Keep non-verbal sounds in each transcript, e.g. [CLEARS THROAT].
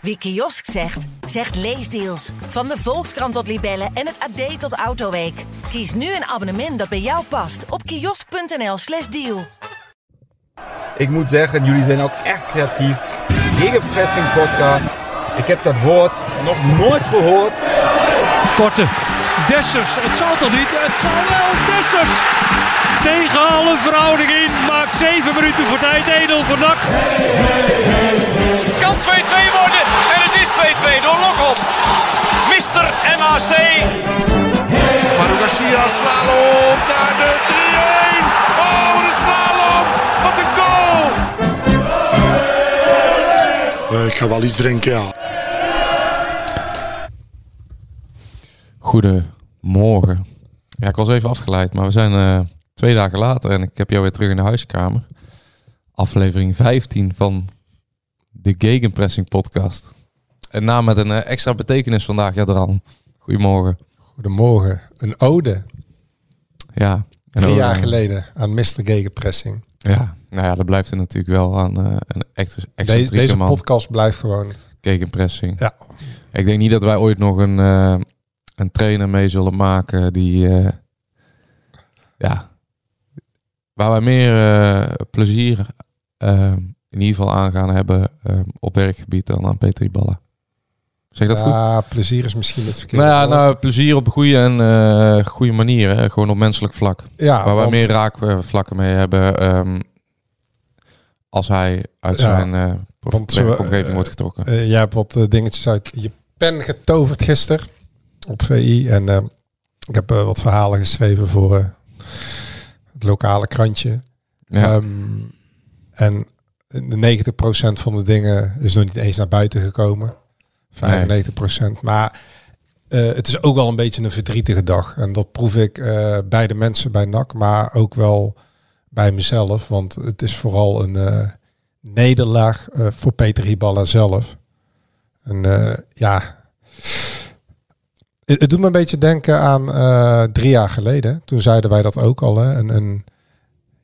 Wie kiosk zegt, zegt leesdeals. Van de Volkskrant tot Libellen en het AD tot Autoweek. Kies nu een abonnement dat bij jou past op kiosk.nl/slash deal. Ik moet zeggen, jullie zijn ook echt creatief. Gegenpressing podcast. Ik heb dat woord nog nooit gehoord. Korte. Dessers. Het zal toch niet? Het zal wel. Dessers. Tegen alle verhouding in. Maakt 7 minuten voor tijd. Edel voor NAC. Het kan 2-2 worden. En het is 2-2 door Lokop. Mister MAC. Manu Garcia slalom naar de 3-1. Oh, de slalom. Wat een goal. Uh, ik ga wel iets drinken, ja. Goedemorgen. Ja, ik was even afgeleid, maar we zijn uh, twee dagen later en ik heb jou weer terug in de huiskamer. Aflevering 15 van de Gegenpressing podcast. En naam met een uh, extra betekenis vandaag, Jadran. Goedemorgen. Goedemorgen. Een ode. Ja. Drie jaar geleden aan Mr. Gegenpressing. Ja, nou ja, dat blijft er natuurlijk wel aan uh, een extra, extra Deze, deze podcast blijft gewoon... Gegenpressing. Ja. Ik denk niet dat wij ooit nog een, uh, een trainer mee zullen maken die... Uh, ja, waar wij meer plezier in ieder geval aan gaan hebben op werkgebied dan aan Petri Balla. Zeg dat ja, goed? Ja, plezier is misschien het verkeerde. Nou ja, nou, plezier op een goede en uh, goede manier. Hè? Gewoon op menselijk vlak. Ja, waar wij meer raakvlakken mee hebben um, als hij uit Ja, zijn uh, want, omgeving uh, wordt getrokken. Uh, jij hebt wat dingetjes uit je pen getoverd gisteren op VI. En uh, ik heb wat verhalen geschreven voor het lokale krantje. Ja. Um, en de 90% van de dingen is nog niet eens naar buiten gekomen. 95%. Nee. Maar uh, het is ook wel een beetje een verdrietige dag. En dat proef ik uh, bij de mensen bij NAC, maar ook wel bij mezelf. Want het is vooral een uh, nederlaag voor Peter Hiballa zelf. En ja, het, het, doet me een beetje denken aan drie jaar geleden. Toen zeiden wij dat ook al. Hè? Een, een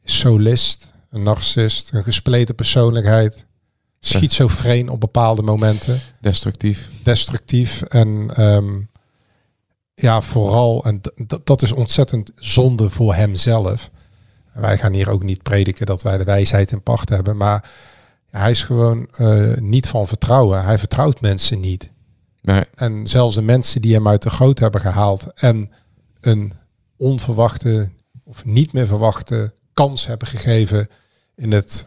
solist, een narcist, een gespleten persoonlijkheid schizofreen op bepaalde momenten. Destructief. Destructief. En um, ja, vooral, en dat is ontzettend zonde voor hemzelf. Wij gaan hier ook niet prediken dat wij de wijsheid in pacht hebben. Maar hij is gewoon uh, niet van vertrouwen. Hij vertrouwt mensen niet. Nee. En zelfs de mensen die hem uit de goot hebben gehaald en een onverwachte of niet meer verwachte kans hebben gegeven in het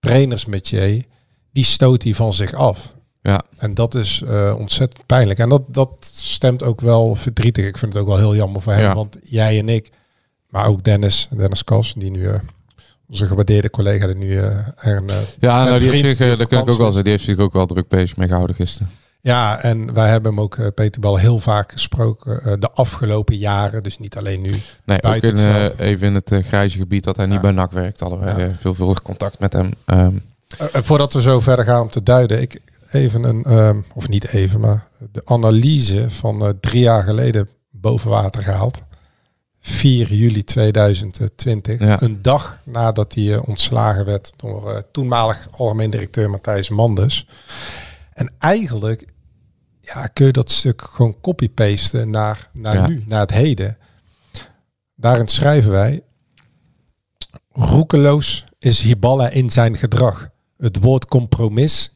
trainersmetier, die stoot hij van zich af. Ja. En dat is uh, ontzettend pijnlijk. En dat, dat stemt ook wel verdrietig. Ik vind het ook wel heel jammer voor hem. Ja. Want jij en ik, maar ook Dennis, Dennis Kas, die nu, uh, onze gewaardeerde collega, die nu uh, er een, Ja, nou, die heeft zich, dat kan ik ook wel zeggen, die heeft zich ook wel druk bezig mee gehouden gisteren. Ja, en wij hebben hem ook, uh, Peter Bal, heel vaak gesproken uh, de afgelopen jaren. Dus niet alleen nu. Nee, ook in, het veld. even in het grijze gebied dat hij niet bij NAC werkt. Hadden wij Ja. uh, veelvuldig contact met hem. Um, Uh, voordat we zo verder gaan om te duiden, ik even een, um, of niet even, maar de analyse van uh, drie jaar geleden boven water gehaald. 4 juli 2020. Ja. Een dag nadat hij uh, ontslagen werd door uh, toenmalig algemeen directeur Matthijs Manders. En eigenlijk ja, kun je dat stuk gewoon copy-pasten naar, naar Ja. nu, naar het heden. Daarin schrijven wij. Roekeloos is Hiballa in zijn gedrag. Het woord compromis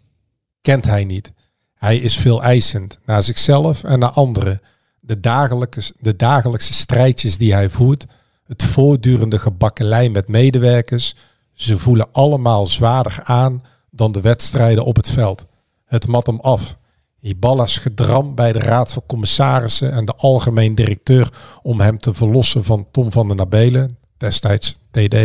kent hij niet. Hij is veel eisend naar zichzelf en naar anderen. De dagelijkse, de dagelijkse strijdjes die hij voert, het voortdurende gebakkelei met medewerkers, ze voelen allemaal zwaarder aan dan de wedstrijden op het veld. Het mat hem af. Hiballa's gedram bij de Raad van Commissarissen en de algemeen directeur om hem te verlossen van Tom van den Nabelen, destijds TD,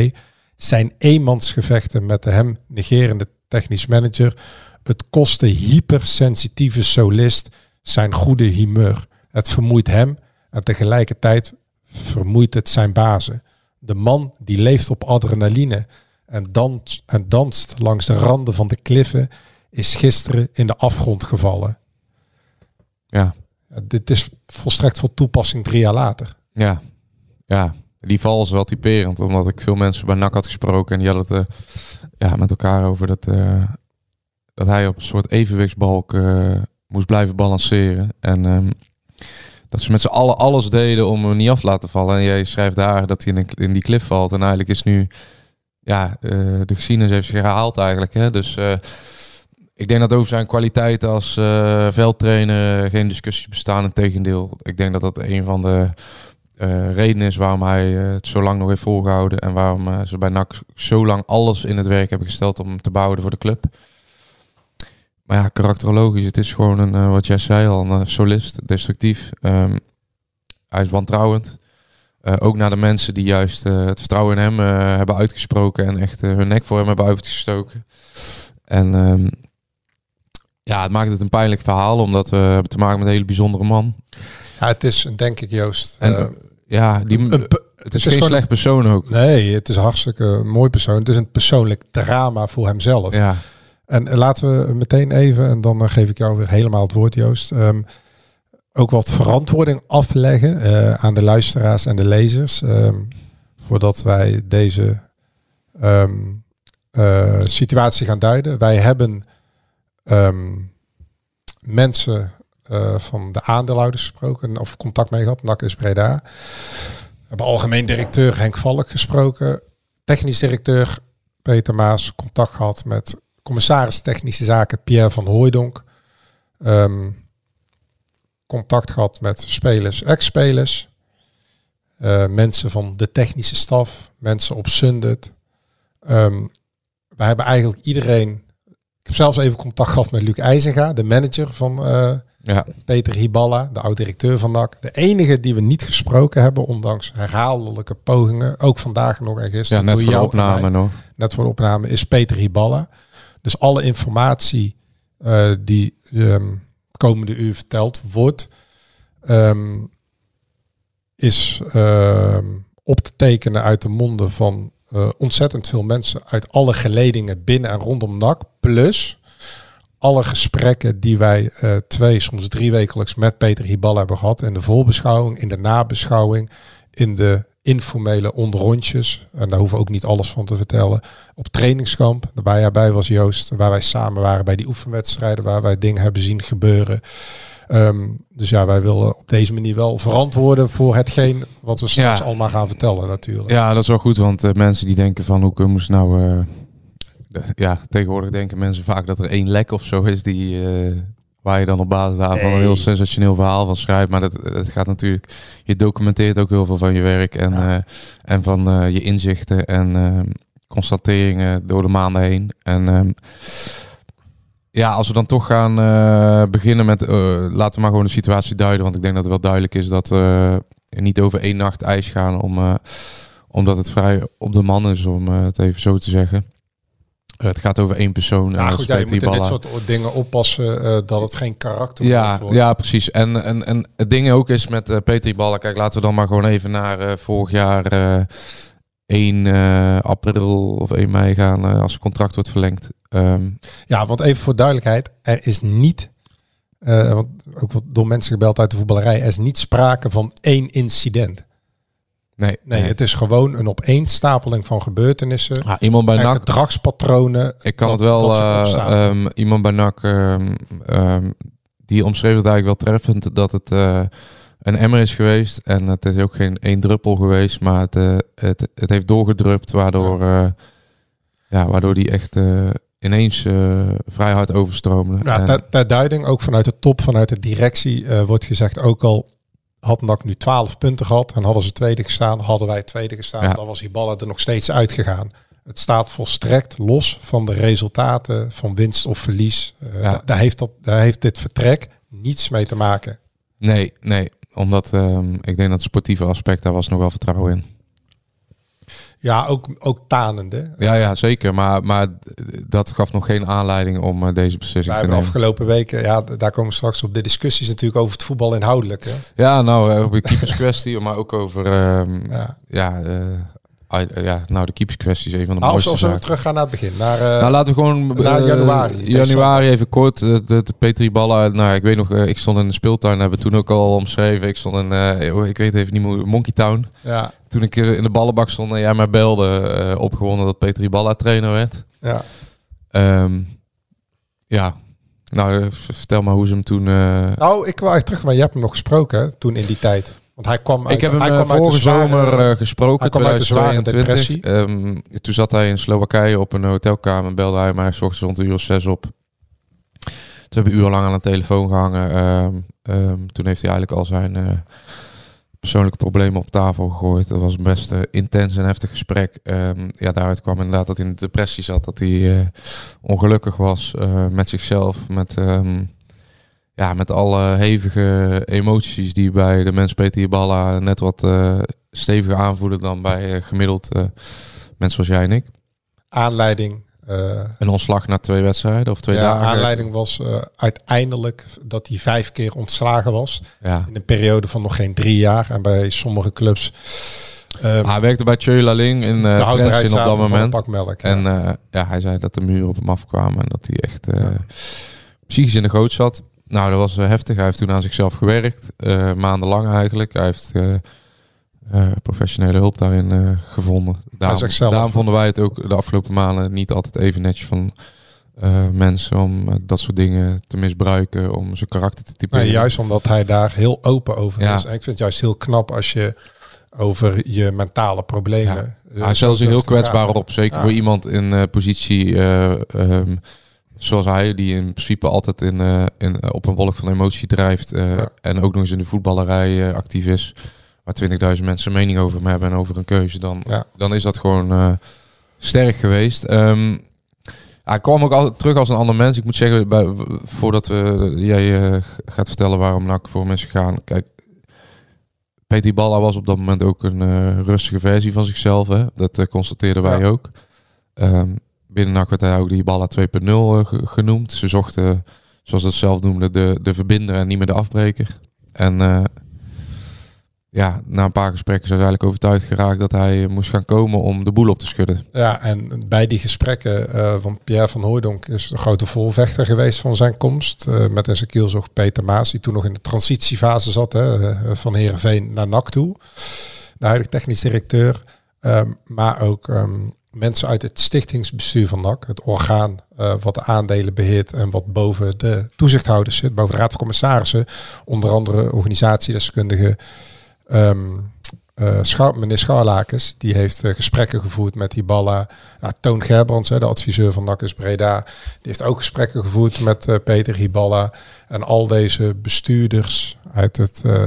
zijn eenmansgevechten met de hem negerende technisch manager. Het kostte hypersensitieve solist zijn goede humeur. Het vermoeit hem en tegelijkertijd vermoeit het zijn bazen. De man die leeft op adrenaline en danst, en danst langs de randen van de kliffen is gisteren in de afgrond gevallen. ja, Dit is volstrekt van toepassing drie jaar later. ja, ja. Die val is wel typerend, omdat ik veel mensen bij NAC had gesproken en die hadden het eh, ja, met elkaar over dat, eh, dat hij op een soort evenwichtsbalk eh, moest blijven balanceren. En ehm, dat ze met z'n allen alles deden om hem niet af te laten vallen. En jij schrijft daar dat hij in, een- in die cliff valt. En eigenlijk is nu, ja, de geschiedenis heeft zich herhaald eigenlijk. Hè? Dus ik denk dat over zijn kwaliteit als eh, veldtrainer geen discussies bestaan. Integendeel, ik denk dat dat een van de eh, redenen is waarom hij eh, het zo lang nog heeft volgehouden. En waarom ze bij NAC zo lang alles in het werk hebben gesteld om hem te bouwen voor de club. Maar ja, karakterologisch, het is gewoon een, wat jij zei al, een solist, destructief. Ehm, hij is wantrouwend. Ook naar de mensen die juist het vertrouwen in hem hebben uitgesproken en echt hun nek voor hem hebben uitgestoken. En ehm, ja, het maakt het een pijnlijk verhaal, omdat we hebben te maken met een hele bijzondere man. Ja, het is denk ik Joost. En eh, ja, die, een het is, is geen slecht persoon ook. nee, het is een hartstikke mooi persoon. Het is een persoonlijk drama voor hemzelf. Ja, En laten we meteen even, en dan eh, geef ik jou weer helemaal het woord, Joost. ehm, ook wat verantwoording afleggen eh, aan de luisteraars en de lezers. ehm, voordat wij deze ehm, eh, situatie gaan duiden. Wij hebben ehm, mensen eh, van de aandeelhouders gesproken of contact mee gehad. NAC is Breda. We hebben algemeen directeur Henk Valk gesproken. Technisch directeur Peter Maas contact gehad met commissaris technische zaken Pierre van Hooijdonk. Ehm, contact gehad met spelers, ex-spelers. eh, mensen van de technische staf, mensen op Sundet. Ehm we hebben eigenlijk iedereen. Ik heb zelfs even contact gehad met Luc IJzenga, de manager van eh, ja, Peter Hiballa, de oud-directeur van NAC. De enige die we niet gesproken hebben, ondanks herhaaldelijke pogingen, ook vandaag nog en ja gisteren. net door voor de opname nog. net voor de opname, is Peter Hiballa. Dus alle informatie eh, die het komende uur verteld wordt, ehm, is ehm, op te tekenen uit de monden van eh, ontzettend veel mensen uit alle geledingen binnen en rondom NAC. Plus alle gesprekken die wij eh, twee, soms drie wekelijks met Peter Hiballa hebben gehad. In de voorbeschouwing, in de nabeschouwing, in de informele onderrondjes. En daar hoeven we ook niet alles van te vertellen. Op trainingskamp, waar jij bij was Joost. Waar wij samen waren bij die oefenwedstrijden. Waar wij dingen hebben zien gebeuren. Ehm, dus ja, wij willen op deze manier wel verantwoorden voor hetgeen wat we straks Ja. allemaal gaan vertellen natuurlijk. Ja, dat is wel goed, want eh, mensen die denken van hoe kunnen ze nou... eh, ja, tegenwoordig denken mensen vaak dat er één lek of zo is die... eh, waar je dan op basis daarvan een heel sensationeel verhaal van schrijft. Maar dat, het gaat natuurlijk... Je documenteert ook heel veel van je werk en, eh, en van eh, je inzichten en ehm, constateringen door de maanden heen. En ehm, ja, als we dan toch gaan beginnen met... laten we maar gewoon de situatie duiden. Want ik denk dat het wel duidelijk is dat we niet over één nacht ijs gaan... om omdat het vrij op de man is, om het even zo te zeggen. Eh, het gaat over één persoon. Ja, dat goed, is ja, je moet in dit soort dingen oppassen eh, dat het geen karakter Ja, wordt. ja, precies. En, en, en het ding ook is met eh Peter Ballen. Kijk, laten we dan maar gewoon even naar eh, vorig jaar eh 1 eh, april of 1 mei gaan eh, als het contract wordt verlengd. Ehm, Ja, want even voor duidelijkheid, er is niet, eh, want ook wat door mensen gebeld uit de voetballerij, er is niet sprake van één incident. Nee, Nee, het is gewoon een opeenstapeling van gebeurtenissen Ah, iemand bij NAC gedragspatronen. Ik kan dat- het wel, ehm, iemand bij NAC, ehm, ehm, die omschreef het eigenlijk wel treffend, dat het eh, een emmer is geweest. En het is ook geen één druppel geweest, maar het, eh, het, het heeft doorgedrupt, waardoor, ja. ja, waardoor die echt ineens vrij hard overstroomde. Ja, ter, ter duiding, ook vanuit de top, vanuit de directie, wordt gezegd, ook al had NAC nu 12 punten gehad en hadden ze tweede gestaan, hadden wij tweede gestaan, Ja. dan was die ballen er nog steeds uitgegaan. Het staat volstrekt los van de resultaten van winst of verlies. Eh, Ja. daar, heeft dat, daar heeft dit vertrek niets mee te maken. Nee, nee, omdat ehm, ik denk dat het sportieve aspect, daar was nog wel vertrouwen in. Ja, ook, ook tanende. Ja, ja, zeker. Maar, maar dat gaf nog geen aanleiding om eh, deze Wij beslissing te nemen. afgelopen weken, ja, daar komen we straks op. De discussies natuurlijk over het voetbal inhoudelijk. Hè? Ja, nou, eh, over de keeperskwestie, [LAUGHS] maar ook over ehm, Ja. ja, eh, ja, nou, de keeperskwestie is een van de Nou, mooiste of zullen we naar het begin? Naar, eh, Nou, laten we gewoon naar eh, januari, januari even kort. eh, De, de Petri Ballen. Nou, ik weet nog, eh, ik stond in de speeltuin. Hebben we toen ook al omschreven. Ik stond in, eh, ik weet even niet meer, Monkey Town. ja, Toen ik eh, in de ballenbak stond en jij mij belde, eh, opgewonden dat Petri Balla trainer werd. ja. Ehm, ja, nou, eh, vertel maar hoe ze hem toen... eh, Nou, ik wil eigenlijk terug, maar je hebt hem nog gesproken hè, toen in die tijd. Want hij kwam uit, ik heb hem hij eh, uit de vorige zware- zomer eh, gesproken, hij kwam uit de zware 2022. Ehm, toen zat hij in Slowakije op een hotelkamer, belde hij mij, s ochtends rond een uur of zes op. Toen hebben we urenlang aan de telefoon gehangen. Ehm, ehm, toen heeft hij eigenlijk al zijn eh, persoonlijke problemen op tafel gegooid. Dat was een best eh, intens en heftig gesprek. Ja, daaruit kwam inderdaad dat hij in de depressie zat, dat hij ongelukkig was met zichzelf, met... ja, met alle hevige emoties die bij de mens Peter Hiballa net wat eh, steviger aanvoelen dan bij eh, gemiddeld eh, mensen zoals jij en ik. aanleiding. Een ontslag na twee wedstrijden of twee ja, dagen. aanleiding was uiteindelijk dat hij vijf keer ontslagen was. Ja. In een periode van nog geen drie jaar. En bij sommige clubs. ehm, hij werkte bij Tjeu Laling in de uh, houdbaarheid op dat moment. ja. En ja, hij zei dat de muren op hem afkwamen en dat hij echt psychisch in de goot zat. Nou, dat was eh, heftig. Hij heeft toen aan zichzelf gewerkt. eh, maandenlang eigenlijk. Hij heeft eh, professionele hulp daarin gevonden. Daarom, vonden wij het ook de afgelopen maanden niet altijd even netjes van mensen om dat soort dingen te misbruiken, om zijn karakter te typeren. Nee, juist omdat hij daar heel open over Ja. is. En ik vind het juist heel knap als je over je mentale problemen. eh, hij stelt zich heel kwetsbaar op. Zeker Ja. voor iemand in positie eh, ehm, zoals hij, die in principe altijd in, eh, in, eh, op een wolk van emotie drijft. eh, Ja. En ook nog eens in de voetballerij actief is. Waar 20.000 mensen mening over hem hebben en over een keuze. Dan, Ja. dan is dat gewoon sterk geweest. Ehm, hij kwam ook altijd terug als een ander mens. Ik moet zeggen, bij, voordat we, jij gaat vertellen waarom NAC voor mensen gaan. Kijk, Peter Balla was op dat moment ook een rustige versie van zichzelf. Hè? Dat constateerden wij Ja. ook. Ehm, binnen NAC werd hij ook die Balla 2.0 eh, ge- genoemd. Ze zochten, zoals ze het zelf noemden, de, de verbinder en niet meer de afbreker. En eh, ja, na een paar gesprekken zijn ze eigenlijk overtuigd geraakt dat hij eh, moest gaan komen om de boel op te schudden. Ja, en bij die gesprekken eh, van Pierre van Hooijdonk is de grote voorvechter geweest van zijn komst. met in zijn kielzog Peter Maas, die toen nog in de transitiefase zat, hè, van Heerenveen naar NAC toe. De huidige technisch directeur. Ehm, maar ook ehm, mensen uit het stichtingsbestuur van NAC, het orgaan eh, wat de aandelen beheert en wat boven de toezichthouders zit, boven de raad van commissarissen. Onder andere organisatiedeskundige ehm eh, Schouw- meneer Schouwlakens, die heeft eh, gesprekken gevoerd met Hiballa. Ja, Toon Gerbrands, hè, de adviseur van NAC is Breda, die heeft ook gesprekken gevoerd met eh, Peter Hiballa. En al deze bestuurders uit het, eh,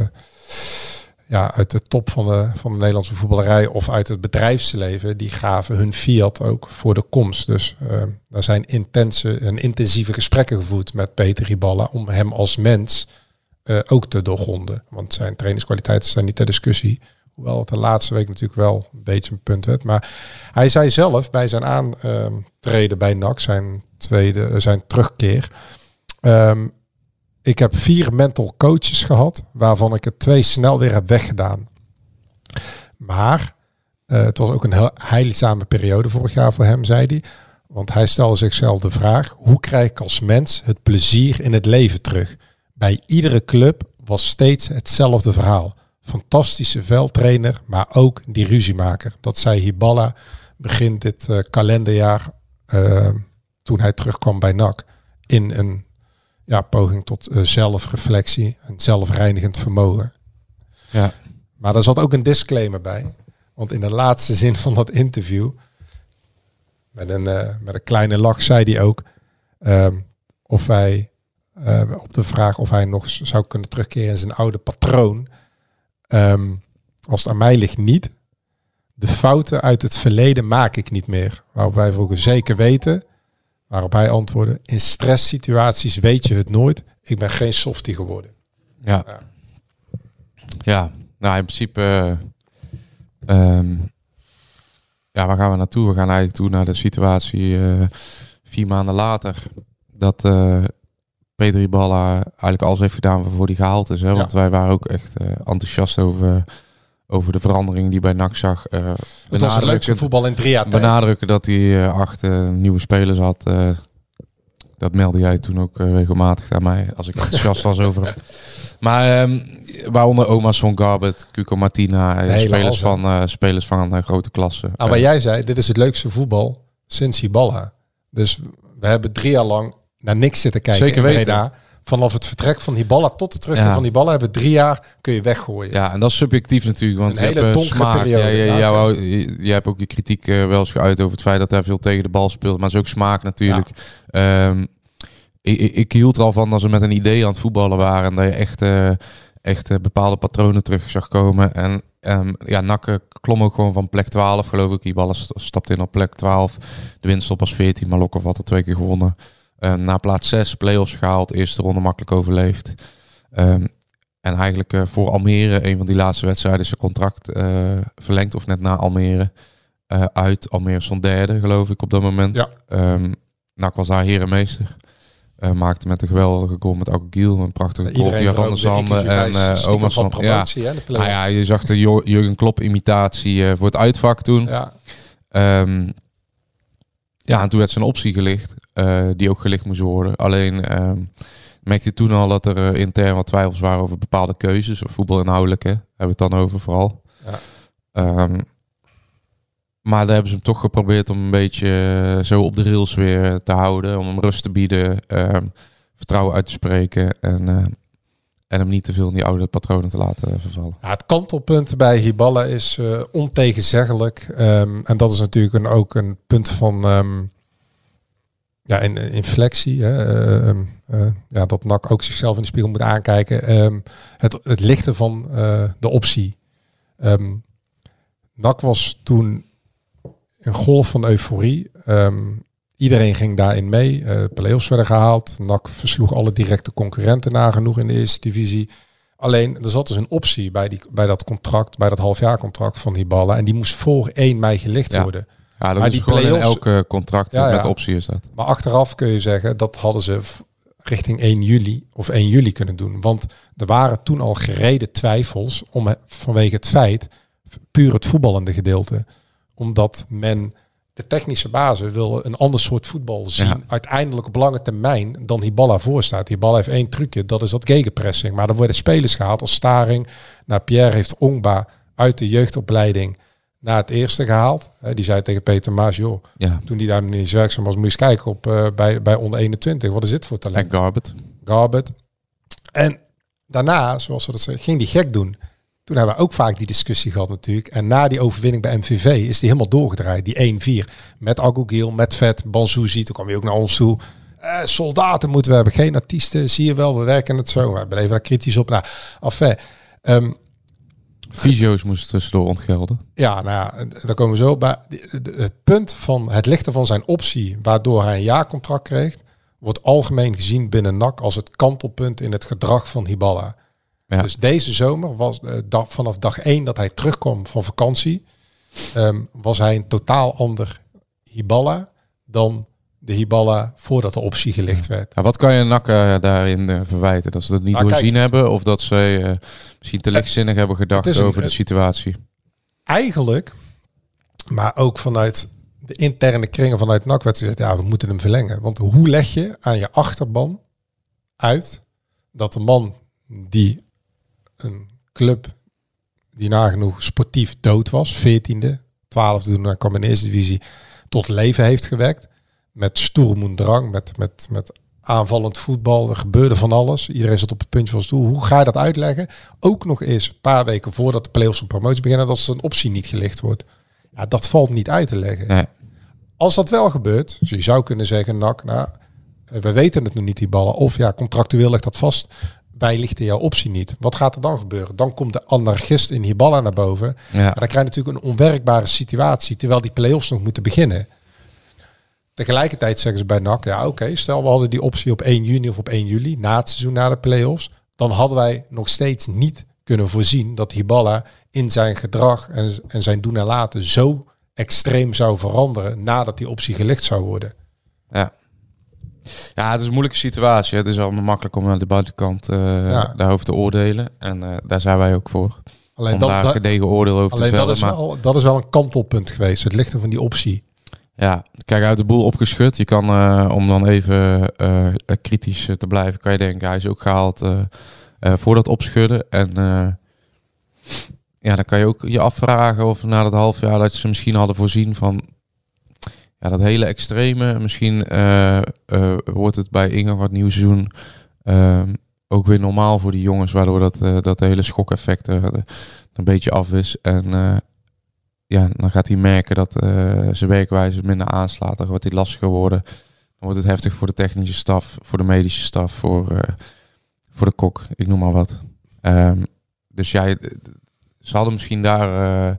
ja, uit de top van de, van de Nederlandse voetballerij of uit het bedrijfsleven, die gaven hun fiat ook voor de komst. Dus eh daar zijn intense en intensieve gesprekken gevoerd met Peter Hiballa om hem als mens eh, ook te doorgronden. Want zijn trainingskwaliteiten zijn niet ter discussie. Hoewel het de laatste week natuurlijk wel een beetje een punt werd. Maar hij zei zelf bij zijn aantreden bij NAC, zijn, tweede, eh, zijn terugkeer. ehm, ik heb vier mental coaches gehad, waarvan ik er twee snel weer heb weggedaan. Maar eh, het was ook een heel heilzame periode vorig jaar voor hem, zei hij. Want hij stelde zichzelf de vraag: hoe krijg ik als mens het plezier in het leven terug? Bij iedere club was steeds hetzelfde verhaal. Fantastische veldtrainer, maar ook die ruziemaker. Dat zei Hiballa begin dit eh, kalenderjaar eh, toen hij terugkwam bij NAC. In een ja, poging tot eh, zelfreflectie en zelfreinigend vermogen. Ja. Maar daar zat ook een disclaimer bij. Want in de laatste zin van dat interview, met een, eh, met een kleine lach, zei hij ook ehm, of hij eh, op de vraag of hij nog zou kunnen terugkeren in zijn oude patroon. Ehm, als het aan mij ligt niet. De fouten uit het verleden maak ik niet meer. Waarop wij vroegen zeker weten. Waarop hij antwoordde, in stresssituaties weet je het nooit. Ik ben geen softie geworden. Ja. Ja. Ja, nou in principe. eh, ehm, ja, waar gaan we naartoe? We gaan eigenlijk toe naar de situatie eh, vier maanden later. Dat eh Pedro Iballa eigenlijk alles heeft gedaan waarvoor hij gehaald is. Hè? Want wij waren ook echt enthousiast over, over de verandering die bij NAC zag. Eh, Het was het benadrukken- leukste voetbal in drie jaar tijd. benadrukken dat hij eh, acht eh, nieuwe spelers had. dat meldde jij toen ook regelmatig aan mij, als ik enthousiast was over hem. [LAUGHS] Maar ehm, waaronder Oma's van Garbet, Cuco Martina, spelers, van, spelers van een grote klasse. Nou, maar jij zei, dit is het leukste voetbal sinds Hiballa. Dus we hebben drie jaar lang naar niks zitten kijken Zeker in weten. Breda. Vanaf het vertrek van die ballen tot de terugkeer Ja. van die ballen hebben we drie jaar kun je weggooien. Ja, en dat is subjectief natuurlijk. Want Een je hele hebt eh, donkere smaak. periode. Ja, ja, jou- je, hebt ook je kritiek eh, wel eens geuit over het feit dat hij veel tegen de bal speelt. Maar het is ook smaak natuurlijk. Ehm, ik, ik, ik hield er al van dat ze met een idee aan het voetballen waren. En dat je echt, eh, echt bepaalde patronen terug zag komen. En ehm, ja, Nakke klom ook gewoon van plek 12 geloof ik. Die ballen st- stapte in op plek 12. De winststop was 14, maar Lokhoff had er twee keer gewonnen. Ehm, na plaats 6 play-offs gehaald. Eerste ronde makkelijk overleefd. Ehm, en eigenlijk eh, voor Almere, een van die laatste wedstrijden, zijn contract eh, verlengd of net na Almere eh, uit. Almere stond derde, geloof ik, op dat moment. Ja. Ehm, NAC was daar herenmeester. Eh, maakte met een geweldige goal met Agogiel, een prachtige goal der Zanden en eh Omas van van... Ja, promotie. hè, ah, ja, je zag de Jurgen Klopp imitatie eh, voor het uitvak toen. Ja. Ehm, ja, en toen werd zijn optie gelicht, eh, die ook gelicht moest worden. Alleen ehm, merkte je toen al dat er eh, intern wat twijfels waren over bepaalde keuzes. Voetbalinhoudelijk, hè, hebben we het dan over vooral. Ja. Ehm, maar daar hebben ze hem toch geprobeerd om een beetje eh, zo op de rails weer te houden. Om hem rust te bieden, ehm, vertrouwen uit te spreken. En, en hem niet te veel in die oude patronen te laten vervallen. Ja, het kantelpunt bij Hiballa is eh, ontegenzeggelijk. Ehm, en dat is natuurlijk ook een punt van ehm, ja, een, een inflectie. Hè? Eh, ehm, eh, ja, dat NAC ook zichzelf in de spiegel moet aankijken. Het, het lichten van eh, de optie. NAC was toen een golf van euforie. Iedereen ging daarin mee. Eh play-offs werden gehaald. NAC versloeg alle directe concurrenten nagenoeg in de eerste divisie. Alleen, er zat dus een optie bij, die, bij dat contract, bij dat halfjaarcontract van Hiballa. En die moest voor 1 mei gelicht Ja. worden. Ja, dat Maar is die gewoon in elke contract Ja, met optie is dat. Maar achteraf kun je zeggen, dat hadden ze richting 1 juli of 1 juli kunnen doen. Want er waren toen al gereden twijfels om, vanwege het feit, puur het voetballende gedeelte. Omdat men, de technische basis wil een ander soort voetbal zien. Ja. Uiteindelijk op lange termijn dan Hiballa voorstaat. Hiballa heeft één trucje, dat is dat gegenpressing. Maar er worden spelers gehaald als Staring. Nou, Pierre heeft Ongba uit de jeugdopleiding naar het eerste gehaald. Die zei tegen Peter Maas, joh, Ja, toen die daar niet werkzaam was, moest je eens kijken op, eh, bij, bij onder 21. Wat is dit voor en talent? Garbet. Garbet. En daarna, zoals we dat zeggen, ging die gek doen. Toen hebben we ook vaak die discussie gehad natuurlijk. En na die overwinning bij MVV is die helemaal doorgedraaid. Die 1-4 met Agogiel, met Vet, Banzuzi. Toen kwam hij ook naar ons toe. Eh, soldaten moeten we hebben, geen artiesten. Zie je wel, we werken het zo. We bleven daar kritisch op. Nou, enfin, ehm, Fysio's moesten tussendoor ontgelden. Ja, nou ja, daar komen we zo bij. Het punt van het lichten van zijn optie, waardoor hij een jaarcontract kreeg, wordt algemeen gezien binnen NAC als het kantelpunt in het gedrag van Hiballa. Ja. Dus deze zomer was eh, dag, vanaf dag één dat hij terugkwam van vakantie, ehm, was hij een totaal ander Hiballa dan de Hiballa voordat de optie gelicht werd. Ja, wat kan je nakken daarin eh, verwijten? Dat ze dat niet Nou, doorzien kijk. hebben of dat ze eh, misschien te lichtzinnig hebben gedacht een- over de situatie? Eigenlijk, maar ook vanuit de interne kringen vanuit NAC werd gezegd, ja, we moeten hem verlengen. Want hoe leg je aan je achterban uit dat de man die een club die nagenoeg sportief dood was, 14e, 12e toen hij kwam in de eerste divisie, tot leven heeft gewekt. Met en drang, met, met, met aanvallend voetbal. Er gebeurde van alles. Iedereen zat op het puntje van stoel. Hoe ga je dat uitleggen? Ook nog eens een paar weken voordat de play-offs en promotie beginnen, dat een optie niet gelicht wordt. Ja, dat valt niet uit te leggen. Nee. Als dat wel gebeurt, dus je zou kunnen zeggen, NAC, nou, we weten het nog niet, die ballen. Of ja, contractueel ligt dat vast. Wij lichten jouw optie niet. Wat gaat er dan gebeuren? Dan komt de anarchist in Hiballa naar boven. Ja. Maar dan krijg je natuurlijk een onwerkbare situatie, terwijl die play-offs nog moeten beginnen. Tegelijkertijd zeggen ze bij NAC, ja oké, stel we hadden die optie op 1 juni of op 1 juli, na het seizoen na de play-offs, dan hadden wij nog steeds niet kunnen voorzien dat Hiballa in zijn gedrag en, en zijn doen en laten zo extreem zou veranderen nadat die optie gelicht zou worden. Ja. Ja, het is een moeilijke situatie. Het is allemaal makkelijk om aan de buitenkant eh, Ja. daarover te oordelen. En eh, daar zijn wij ook voor. Alleen, om dat, daar dat- gedegen oordeel over alleen te dat, vellen. is Maar wel, dat is wel een kantelpunt geweest, het lichten van die optie. ja, kijk, uit de boel opgeschud. Je kan, eh, om dan even eh, kritisch eh, te blijven, kan je denken, hij is ook gehaald eh, eh, voor dat opschudden. En eh, ja, dan kan je ook je afvragen of na dat half jaar dat ze misschien hadden voorzien van... ja, dat hele extreme. Misschien eh, eh, wordt het bij ingang van het nieuwe seizoen ehm, ook weer normaal voor die jongens, waardoor dat, eh, dat hele schokeffect er een beetje af is. En ja, dan gaat hij merken dat zijn werkwijze minder aanslaat. Dan wordt hij lastiger worden. Dan wordt het heftig voor de technische staf, voor de medische staf, voor, voor de kok. Ik noem maar wat. Ehm, dus ja, je- ze hadden misschien daar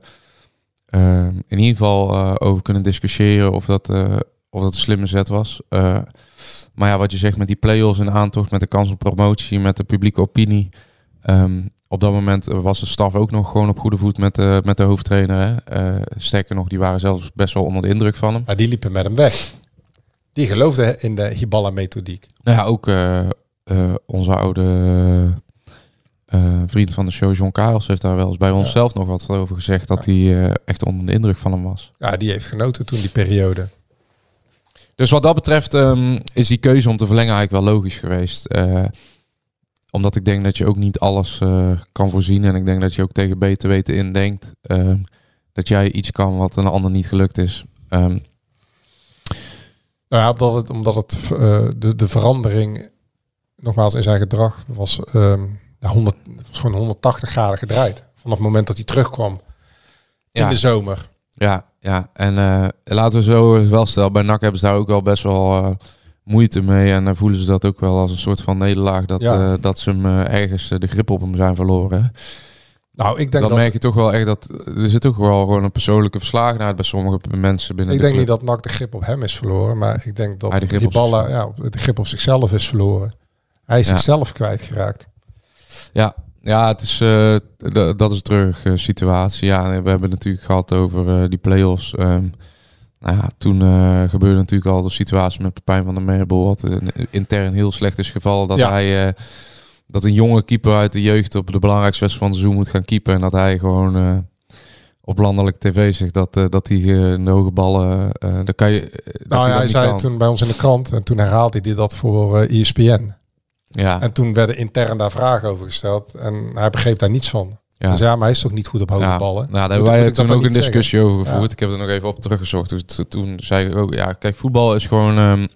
in ieder geval eh, over kunnen discussiëren of dat, eh, of dat een slimme zet was. Eh, maar ja, wat je zegt met die play-offs en de aantocht, met de kans op promotie, met de publieke opinie. ehm, op dat moment was de staf ook nog gewoon op goede voet met de, met de hoofdtrainer. Hè? Sterker nog, die waren zelfs best wel onder de indruk van hem. Maar die liepen met hem weg. Die geloofde in de Hiballa-methodiek. Nou ja, ook onze oude eh, vriend van de show, John Karels, heeft daar wel eens bij ons zelf nog wat over gezegd. Dat hij eh, echt onder de indruk van hem was. Ja, die heeft genoten toen die periode. Dus wat dat betreft ehm, is die keuze om te verlengen eigenlijk wel logisch geweest. Eh, omdat ik denk dat je ook niet alles kan voorzien. En ik denk dat je ook tegen beter weten indenkt. ehm, dat jij iets kan wat een ander niet gelukt is. Ehm, Nou ja, omdat het, omdat het de, de verandering, nogmaals in zijn gedrag, was, ja, 100, het was gewoon 180 graden gedraaid. Vanaf het moment dat hij terugkwam in Ja. de zomer. Ja, ja. En eh, laten we zo wel stellen, bij NAC hebben ze daar ook wel best wel eh, moeite mee. En dan voelen ze dat ook wel als een soort van nederlaag dat, Ja. eh, dat ze hem eh, ergens eh, de grip op hem zijn verloren. Nou, ik denk Dan dat, merk je toch wel echt dat er zit ook wel gewoon een persoonlijke verslagenheid bij sommige mensen binnen ik de denk niet dat NAC de grip op hem is verloren, maar ik denk dat Hij de grip Hiballa zichzelf. ja, de grip op zichzelf is verloren. Hij is Ja. zichzelf kwijtgeraakt. Ja, ja het is, eh, dat is een treurige situatie. Ja, we hebben het natuurlijk gehad over eh, die play-offs. Ehm, nou ja, toen eh, gebeurde natuurlijk al de situatie met Pepijn van der Merbel. Wat een, intern heel slecht is gevallen. Dat Ja. hij... dat een jonge keeper uit de jeugd op de belangrijkste wedstrijd van het seizoen moet gaan keepen. En dat hij gewoon op landelijk tv zegt dat, eh, dat hij de hoge ballen... dan kan je, Nou ja, hij zei kan. toen bij ons in de krant en toen herhaalde hij dat voor ESPN. Ja, En toen werden intern daar vragen over gesteld en hij begreep daar niets van. ja. Dus ja, maar hij is toch niet goed op hoge ja. ballen? Nou, daar hebben wij toen ook een discussie over gevoerd. Ja. Ik heb er nog even op teruggezocht. Dus toen zei ik ook, ja, kijk, voetbal is gewoon... ehm,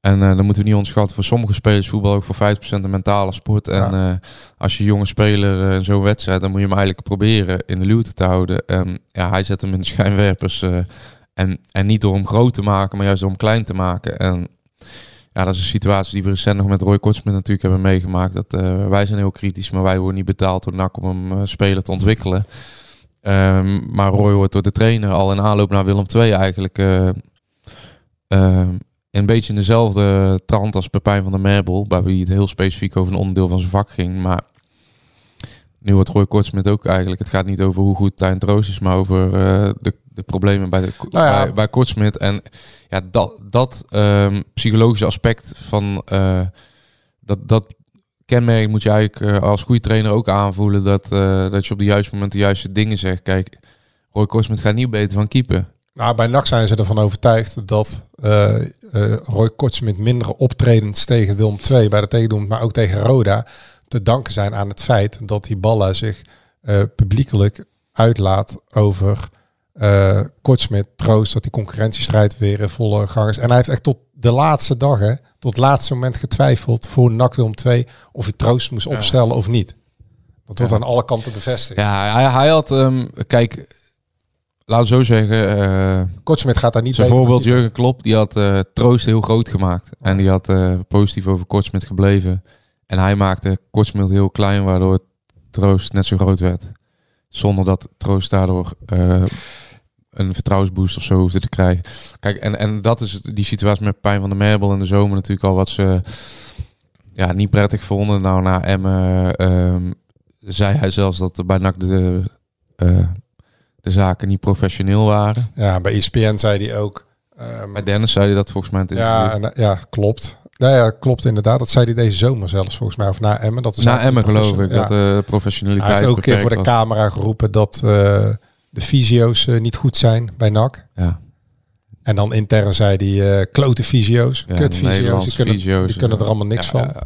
en eh dan moeten we niet onderschatten, voor sommige spelers voetbal ook voor 50% een mentale sport. En Ja. eh, als je jonge speler in zo'n wedstrijd, dan moet je hem eigenlijk proberen in de luwte te houden. En ja, hij zet hem in de schijnwerpers. en, en niet door hem groot te maken, maar juist door hem klein te maken. En ja, dat is een situatie die we recent nog met Roy Kortsmit natuurlijk hebben meegemaakt. Dat, eh, wij zijn heel kritisch, maar wij worden niet betaald door NAC om hem eh, speler te ontwikkelen. Ehm, maar Roy wordt door de trainer al in aanloop naar Willem II eigenlijk ehm, een beetje in dezelfde trant als Pepijn van der Merbel, bij wie het heel specifiek over een onderdeel van zijn vak ging. Maar nu wordt Roy Kortsmit ook eigenlijk, het gaat niet over hoe goed Tijn Troost is, maar over de, de problemen bij, de, Nou ja. bij, bij Kortsmit. En ja, dat, dat ehm, psychologische aspect van eh, dat, dat kenmerk moet je eigenlijk eh, als goede trainer ook aanvoelen. Dat, eh, dat je op de juiste moment de juiste dingen zegt. Kijk, Roy Kortsmit gaat niet beter van keeper. Nou, bij NAC zijn ze ervan overtuigd dat Roy Kortsmit mindere optredens tegen Willem II bij de tegendoen, maar ook tegen Roda, te danken zijn aan het feit dat die ballen zich publiekelijk uitlaat over eh Kortsmit, troost dat die concurrentiestrijd weer in volle gang is. En hij heeft echt tot de laatste dag, hè, tot het laatste moment getwijfeld voor NAC Willem II of hij troost moest opstellen of niet. Dat wordt Ja. aan alle kanten bevestigd. Ja, hij, hij had, ehm, kijk, laten we zo zeggen, eh Kortsmit gaat daar niet zijn beter van voorbeeld keeper. Jurgen Klopp, die had eh, Troost heel groot gemaakt. En die had positief over Kortsmit gebleven. En hij maakte Kortsmit heel klein, waardoor Troost net zo groot werd. Zonder dat Troost daardoor een vertrouwensboost of zo hoefde te krijgen. Kijk, en, en dat is die situatie met Pijn van de Merbel in de zomer natuurlijk al wat ze ja, niet prettig vonden. Nou, na Emmen ehm, zei hij zelfs dat er bij NAC de, eh, de zaken niet professioneel waren. Ja, bij ESPN zei hij ook. ehm, Bij Dennis zei hij dat volgens mij in het ja, en, ja, klopt. Nou ja, klopt inderdaad. Dat zei hij deze zomer zelfs volgens mij. Of na Emmen. Dat is Na Emmen geloof ik, dat de professionaliteit Hij heeft ook een keer voor de was. camera geroepen dat eh, de fysio's eh, niet goed zijn bij NAC. Ja, En dan intern zei hij eh klote fysio's, ja kut fysio's. Die kunnen, fysio's, die kunnen er eh, allemaal niks ja, van. Ja,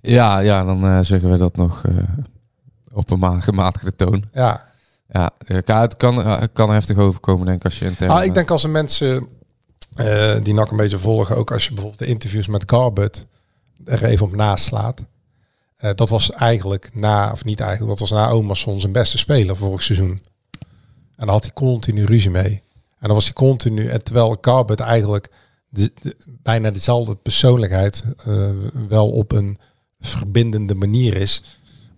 ja, ja, dan zeggen we dat nog op een ma- gematigde toon. Ja, Ja, het kan, kan heftig overkomen, denk ik, als je intern... Ah, ik denk als de mensen die NAC een beetje volgen, ook als je bijvoorbeeld de interviews met Garbut er even op naslaat. Eh, dat was eigenlijk na, of niet eigenlijk, dat was na Omerson zijn beste speler vorig seizoen. En daar had hij continu ruzie mee. En dan was hij continu, en terwijl Garbut eigenlijk de- de- bijna dezelfde persoonlijkheid eh, wel op een verbindende manier is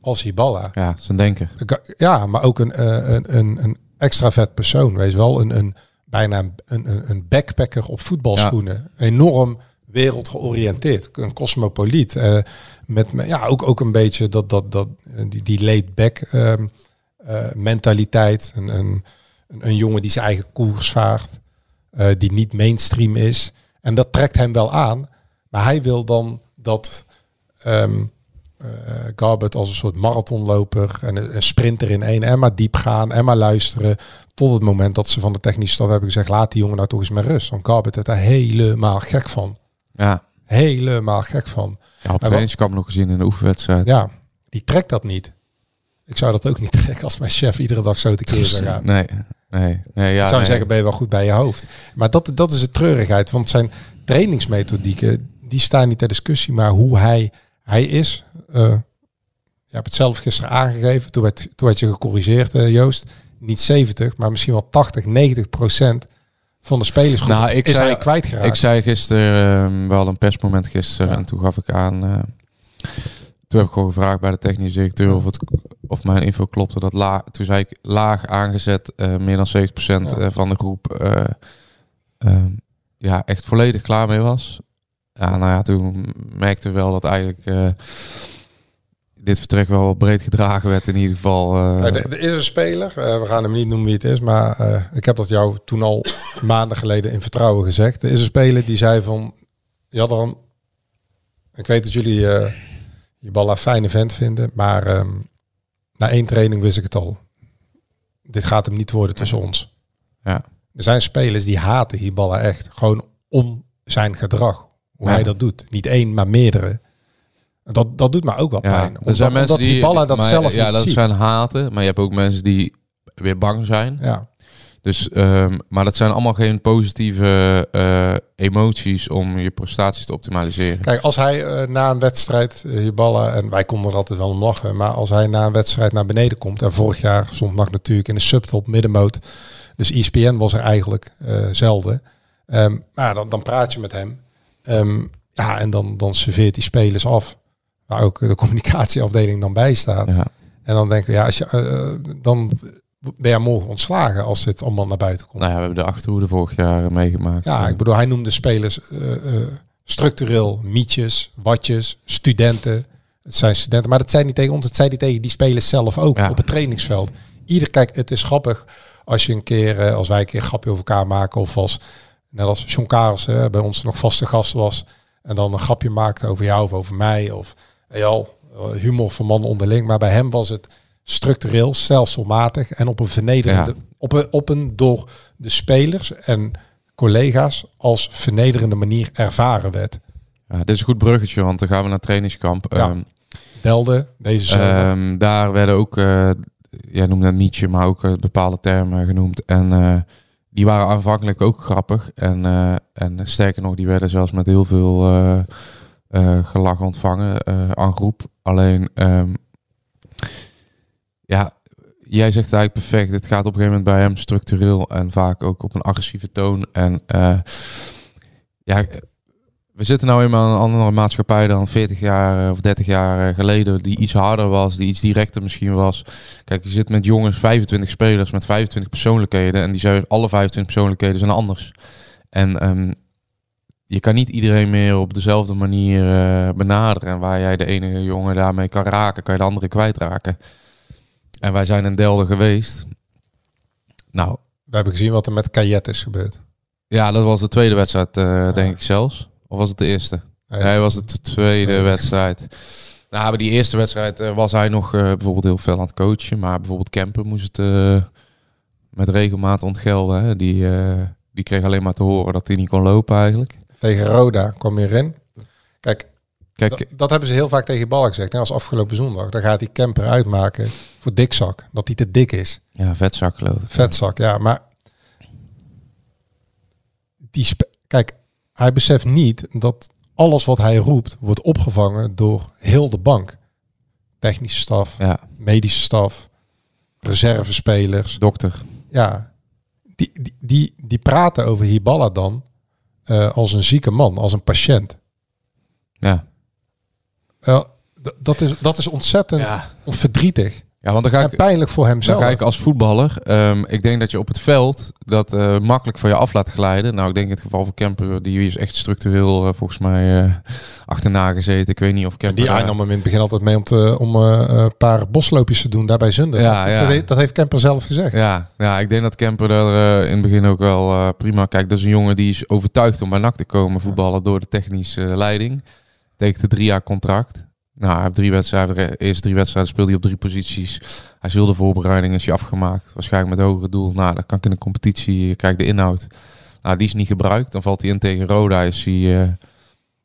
als Hiballa. Ja, zijn denken. Ja, maar ook een, eh, een, een, een extravert persoon. Wees wel een, een bijna een, een, een backpacker op voetbalschoenen. Enorm wereldgeoriënteerd. Een cosmopoliet. eh, met me- ja, ook, ook een beetje dat, dat, dat, eh, die, die laid back ehm, eh, mentaliteit. Een, een, een, jongen die zijn eigen koers vaart. die niet mainstream is. En dat trekt hem wel aan. Maar hij wil dan dat ehm eh Garbert als een soort marathonloper en een, sprinter in één. En maar diep gaan en maar luisteren. Tot het moment dat ze van de technische staf hebben gezegd... laat die jongen nou toch eens met rust. Want Garbert werd daar helemaal gek van. Ja, Helemaal gek van. ja op wa- trainingskamp nog gezien in de oefenwedstrijd. Ja, die trekt dat niet. Ik zou dat ook niet [LAUGHS] trekken als mijn chef iedere dag zo tekeer zou gaan. Nee, nee, nee. Ja, ik zou nee. zeggen, ben je wel goed bij je hoofd. Maar dat, dat is de treurigheid. Want zijn trainingsmethodieken, die staan niet ter discussie. Maar hoe hij, hij is... eh, je hebt het zelf gisteren aangegeven. Toen werd, toen werd je gecorrigeerd, eh, Joost. Niet 70, maar misschien wel 80, 90 procent van de spelersgroep Nou, ik is zei- hij kwijtgeraakt. Ik zei gisteren, ehm, wel een persmoment gisteren, Ja. en toen gaf ik aan, eh, toen heb ik gewoon gevraagd bij de technische directeur of, het, of mijn info klopte. Dat la, toen zei ik laag aangezet, eh, meer dan 70% Ja. eh, van de groep, eh, ehm, ja, echt volledig klaar mee was. Ja, nou ja, toen merkte we wel dat eigenlijk dit vertrek wel wat breed gedragen werd in ieder geval. Ja, er, er is een speler, eh, we gaan hem niet noemen wie het is, maar ik heb dat jou toen al [LAUGHS] maanden geleden in vertrouwen gezegd. Er is een speler die zei van, ja dan, ik weet dat jullie je bal een fijne vent vinden, maar ehm, na één training wist ik het al. Dit gaat hem niet worden tussen ons. Ja. Er zijn spelers die haten Hiballa echt, gewoon om zijn gedrag. Hoe Ja. hij dat doet. Niet één, maar meerdere. Dat, dat doet me ook wat Ja, pijn. er zijn mensen die Hiballa dat maar- zelf ja, niet dat ziet. zijn haten, maar je hebt ook mensen die weer bang zijn. Ja. Dus, ehm, maar dat zijn allemaal geen positieve eh, emoties om je prestaties te optimaliseren. Kijk, als hij eh, na een wedstrijd, uh, Hiballa, en wij konden er altijd wel om lachen, maar als hij na een wedstrijd naar beneden komt, en vorig jaar stond NAC natuurlijk in de subtop middenmoot, dus ESPN was er eigenlijk eh, zelden. Ehm, maar dan, dan praat je met hem. Ehm, ja, en dan, dan serveert hij spelers af, waar ook de communicatieafdeling dan bij staat. Ja. En dan denken we, ja, als je, eh, dan ben je morgen ontslagen als dit allemaal naar buiten komt. Nou ja, we hebben de achterhoede vorig jaar eh, meegemaakt. Ja, ik bedoel, hij noemde spelers eh, eh, structureel mietjes, watjes, studenten. Het zijn studenten, maar dat zei niet tegen ons, het zei hij tegen die spelers zelf ook Ja. op het trainingsveld. Ieder, kijk, het is grappig als je een keer, eh, als wij een keer een grapje over elkaar maken of als, net als John Karels hè, bij ons nog vaste gast was en dan een grapje maakte over jou of over mij of al, eh, humor van mannen onderling. Maar bij hem was het structureel, stelselmatig en op een vernederende, Ja. op, een, op een door de spelers en collega's als vernederende manier ervaren werd. Ja, dit is een goed bruggetje, want dan gaan we naar trainingskamp. Ja. Ehm, Belde deze ehm, daar werden ook, eh jij noemde het Nietzsche, maar ook eh, bepaalde termen genoemd. En die waren aanvankelijk ook grappig. En, en sterker nog, die werden zelfs met heel veel gelach ontvangen eh, aan groep. Alleen, ehm, ja, jij zegt eigenlijk perfect. Het gaat op een gegeven moment bij hem structureel en vaak ook op een agressieve toon. En eh, ja, we zitten nou eenmaal in een andere maatschappij dan 40 jaar eh, of 30 jaar eh, geleden, die iets harder was, die iets directer misschien was. Kijk, je zit met jongens, 25 spelers met 25 persoonlijkheden en die zijn alle 25 persoonlijkheden zijn anders. En ehm, je kan niet iedereen meer op dezelfde manier eh, benaderen. En waar jij de ene jongen daarmee kan raken, kan je de andere kwijtraken. En wij zijn in Delden geweest. Nou, We hebben gezien wat er met Kajet is gebeurd. ja, dat was de tweede wedstrijd, eh, denk ik zelfs. Of was het de eerste? Nee, Hij het- was het de tweede wedstrijd. Nou, maar die eerste wedstrijd eh, was hij nog bijvoorbeeld heel veel aan het coachen. Maar bijvoorbeeld Kemper moest het met regelmaat ontgelden. Hè. Die, die kreeg alleen maar te horen dat hij niet kon lopen eigenlijk. Tegen Roda kwam je erin. Kijk, Kijk, Dat, hebben ze heel vaak tegen Balk gezegd. Net als afgelopen zondag. Dan gaat die camper uitmaken voor dikzak. Dat hij te dik is. ja, vetzak geloof ik. Vetzak, ja. Maar die kijk, hij beseft niet dat alles wat hij roept wordt opgevangen door heel de bank. Technische staf, Ja, medische staf, reservespelers. dokter. Ja, die, die, die, die praten over Hiballa dan eh, als een zieke man, als een patiënt. Ja. Wel, d- dat, is, dat is ontzettend Ja. verdrietig ja, want dan ga en ik... pijnlijk voor Dan ga ik als voetballer. ehm, ik denk dat je op het veld dat eh, makkelijk van je af laat glijden. Nou, ik denk in het geval van Kemper, die is echt structureel eh, volgens mij eh, achterna gezeten. Ik weet niet of Kemper... Die aannam hem in het begin altijd mee om, te, om een paar bosloopjes te doen daarbij Zunder. Ja, dat, ja. Dat, heeft- dat heeft Kemper zelf gezegd. Ja, ja, ik denk dat Kemper daar in het begin ook wel prima... Kijk, dat is een jongen die is overtuigd om bij NAC te komen voetballen door de technische leiding. Tekent een drie jaar contract. Nou, hij heeft drie wedstrijden, de eerste drie wedstrijden speelde hij op drie posities. Hij is heel de voorbereiding is hij afgemaakt. Waarschijnlijk met hogere doel. Nou, dan kan ik in de competitie, kijk de inhoud. Nou, die is niet gebruikt. Dan valt hij in tegen Roda. Is hij, eh,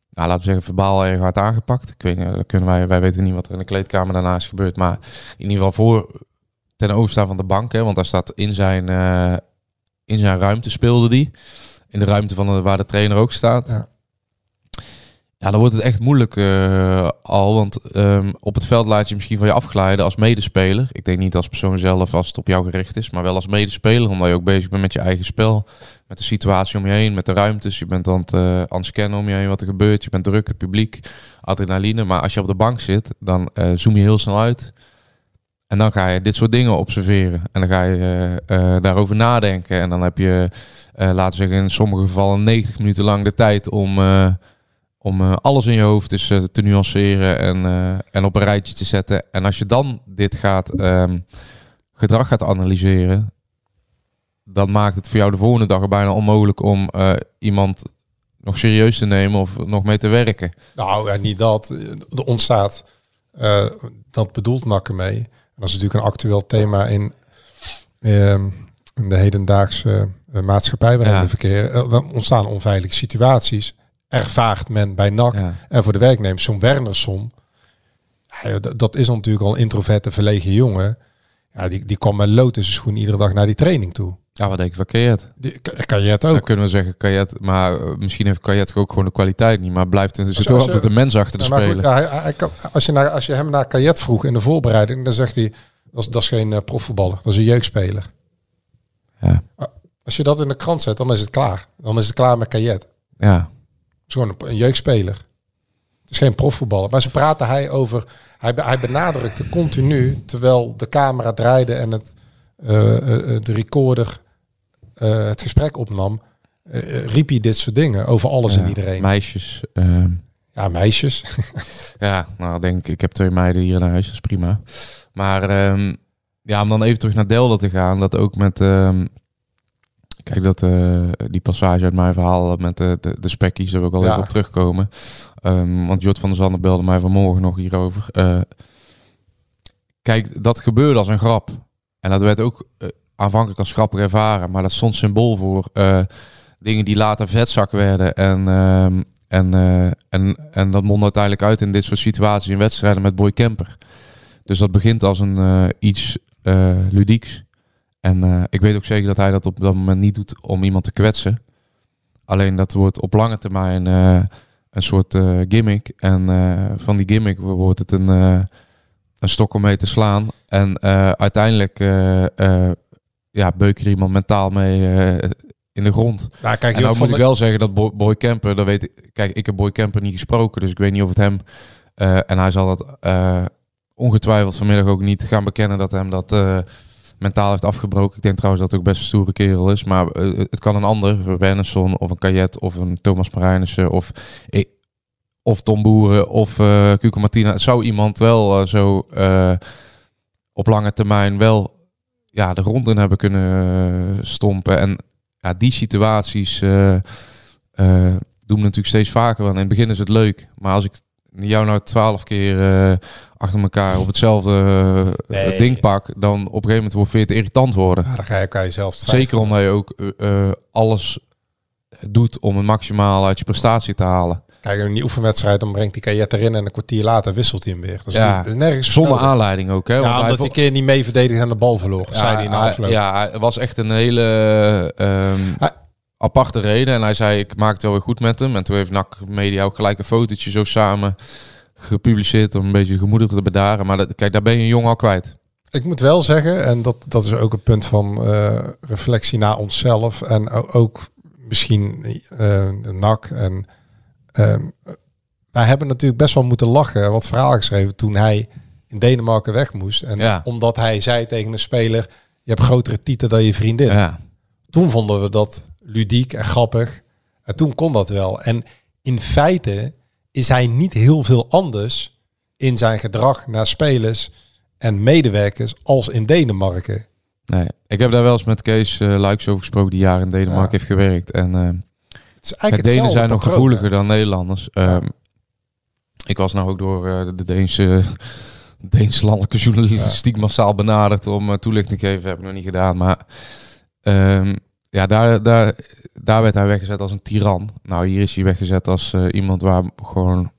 nou, laten we zeggen, verbaal erg hard aangepakt. Ik weet niet, kunnen wij, wij weten niet wat er in de kleedkamer daarna is gebeurd. Maar in ieder geval voor ten overstaan van de bank. Hè, want daar staat in zijn, eh, in zijn ruimte speelde die. In de ruimte van de, waar de trainer ook staat. Ja. Ja, dan wordt het echt moeilijk eh, al. Want ehm, op het veld laat je misschien van je afglijden als medespeler. Ik denk niet als persoon zelf als het op jou gericht is. Maar wel als medespeler. Omdat je ook bezig bent met je eigen spel. Met de situatie om je heen. Met de ruimtes. Je bent aan het, eh, aan het scannen om je heen wat er gebeurt. Je bent druk, het publiek, adrenaline. Maar als je op de bank zit, dan eh, zoom je heel snel uit. En dan ga je dit soort dingen observeren. En dan ga je daarover nadenken. En dan heb je, laten we zeggen, in sommige gevallen 90 minuten lang de tijd om, om eh, alles in je hoofd dus, eh, te nuanceren en, eh, en op een rijtje te zetten. En als je dan dit gaat, ehm, gedrag gaat analyseren, dan maakt het voor jou de volgende dag bijna onmogelijk om iemand nog serieus te nemen of nog mee te werken. Nou, ja, niet dat. Er ontstaat, dat bedoelt NAC ermee. En dat is natuurlijk een actueel thema in, ehm, in de hedendaagse maatschappij waarin Ja. we verkeren. Dan ontstaan onveilige situaties. Ervaart men bij NAC Ja. en voor de werknemers. Zo'n joh, dat- is natuurlijk al een introverte, verlegen jongen. Ja, die, die kwam met lood in zijn schoen iedere dag naar die training toe. Ja, wat denk je van Kajet? Het Dan ook? kunnen we zeggen Kajet, maar eh, misschien heeft Kajet ook gewoon de kwaliteit niet. Maar blijft er zit toch altijd een mens achter de goed, ja, hij, hij kan, als, je naar, als je hem naar Kajet vroeg in de voorbereiding, dan zegt hij, dat is, dat is geen eh, profvoetballer, dat is een jeugdspeler. Ja. Als je dat in de krant zet, dan is het klaar. Dan is het klaar met Kajet. Ja. Is gewoon een, een jeugdspeler. Het is geen profvoetballer. Maar ze praten hij over, hij, hij benadrukte continu, terwijl de camera draaide en het, eh, eh, eh, de recorder het gesprek opnam, riep hij dit soort dingen over alles en iedereen. Meisjes. ehm, ja, meisjes. [LAUGHS] ja, nou denk ik, ik heb twee meiden hier in huis, dat is prima. Maar ehm, ja, om dan even terug naar Delta te gaan, dat ook met... ehm, kijk, dat eh, die passage uit mijn verhaal met de, de, de spekkies, daar wil ik al Ja. even op terugkomen. Ehm, want Jort van der Zanden belde mij vanmorgen nog hierover. Eh, kijk, dat gebeurde als een grap. En dat werd ook eh, aanvankelijk als grappig ervaren, maar dat stond symbool voor dingen die later vetzak werden. En, ehm, en, en, en dat mondde uiteindelijk uit in dit soort situaties in wedstrijden met Boy Kemper. Dus dat begint als een iets ludieks. En eh, ik weet ook zeker dat hij dat op dat moment niet doet om iemand te kwetsen. Alleen dat wordt op lange termijn eh, een soort eh, gimmick. En van die gimmick wordt het een, een stok om mee te slaan. En uiteindelijk ja, beuk je er iemand mentaal mee in de grond. Nou, kijk, En Jort nou moet ik wel zeggen dat Boy, Boy Camper, dat weet ik, kijk, ik heb Boy Camper niet gesproken, dus ik weet niet of het hem, en hij zal dat ongetwijfeld vanmiddag ook niet gaan bekennen dat hem dat mentaal heeft afgebroken. Ik denk trouwens dat het ook best een stoere kerel is, maar eh, het kan een ander, Wernersson of een Kajet of een Thomas Marijnissen of, ik- of Tom Boeren of eh Cuco Martina. Het zou iemand wel eh, zo eh, op lange termijn wel ja, de grond in hebben kunnen eh, stompen. En ja, die situaties eh, eh, doen we natuurlijk steeds vaker. Want in het begin is het leuk. Maar als ik jou nou twaalf keer eh, achter elkaar op hetzelfde eh, Nee. ding pak, dan op een gegeven moment wordt het irritant worden. Ja, dan ga je elkaar jezelf Zeker omdat je ook eh, alles doet om het maximaal uit je prestatie te halen. Kijk, in die oefenwedstrijd, dan brengt hij Kajet erin en een kwartier later wisselt hij hem weer. Dus Ja, is nergens Zonder aanleiding ook. Hè? Ja, Want omdat hij een keer niet mee verdedigd en de bal verloor, zei hij in de hij- afloop. Ja, het was echt een hele ehm, Hij- aparte reden. En hij zei, ik maak het wel weer goed met hem. En toen heeft NAC Media ook gelijk een fotootje zo samen gepubliceerd om een beetje gemoedig te bedaren. Maar dat, kijk, daar ben je een jong al kwijt. Ik moet wel zeggen, en dat, dat is ook een punt van eh, reflectie naar onszelf en ook misschien eh, de NAC. En, ehm, wij hebben natuurlijk best wel moeten lachen, wat verhaal geschreven toen hij in Denemarken weg moest. En Ja. omdat hij zei tegen een speler, je hebt grotere tieten dan je vriendin. Ja, Toen vonden we dat ludiek en grappig. En toen kon dat wel. En in feite is hij niet heel veel anders in zijn gedrag naar spelers en medewerkers als in Denemarken. nee. Ik heb daar wel eens met Kees uh, Luiks over gesproken, die jaren in Denemarken Ja. heeft gewerkt. En eh, Het is eigenlijk Denen zijn nog patroon, gevoeliger hè? dan Nederlanders. Ehm, ik was nou ook door eh, de Deense, [LAUGHS] Deense landelijke journalistiek massaal benaderd om toelichting te geven. Heb ik nog niet gedaan. Maar ehm, ja, daar, daar, daar werd hij weggezet als een tiran. Nou, hier is hij weggezet als eh, iemand waar gewoon...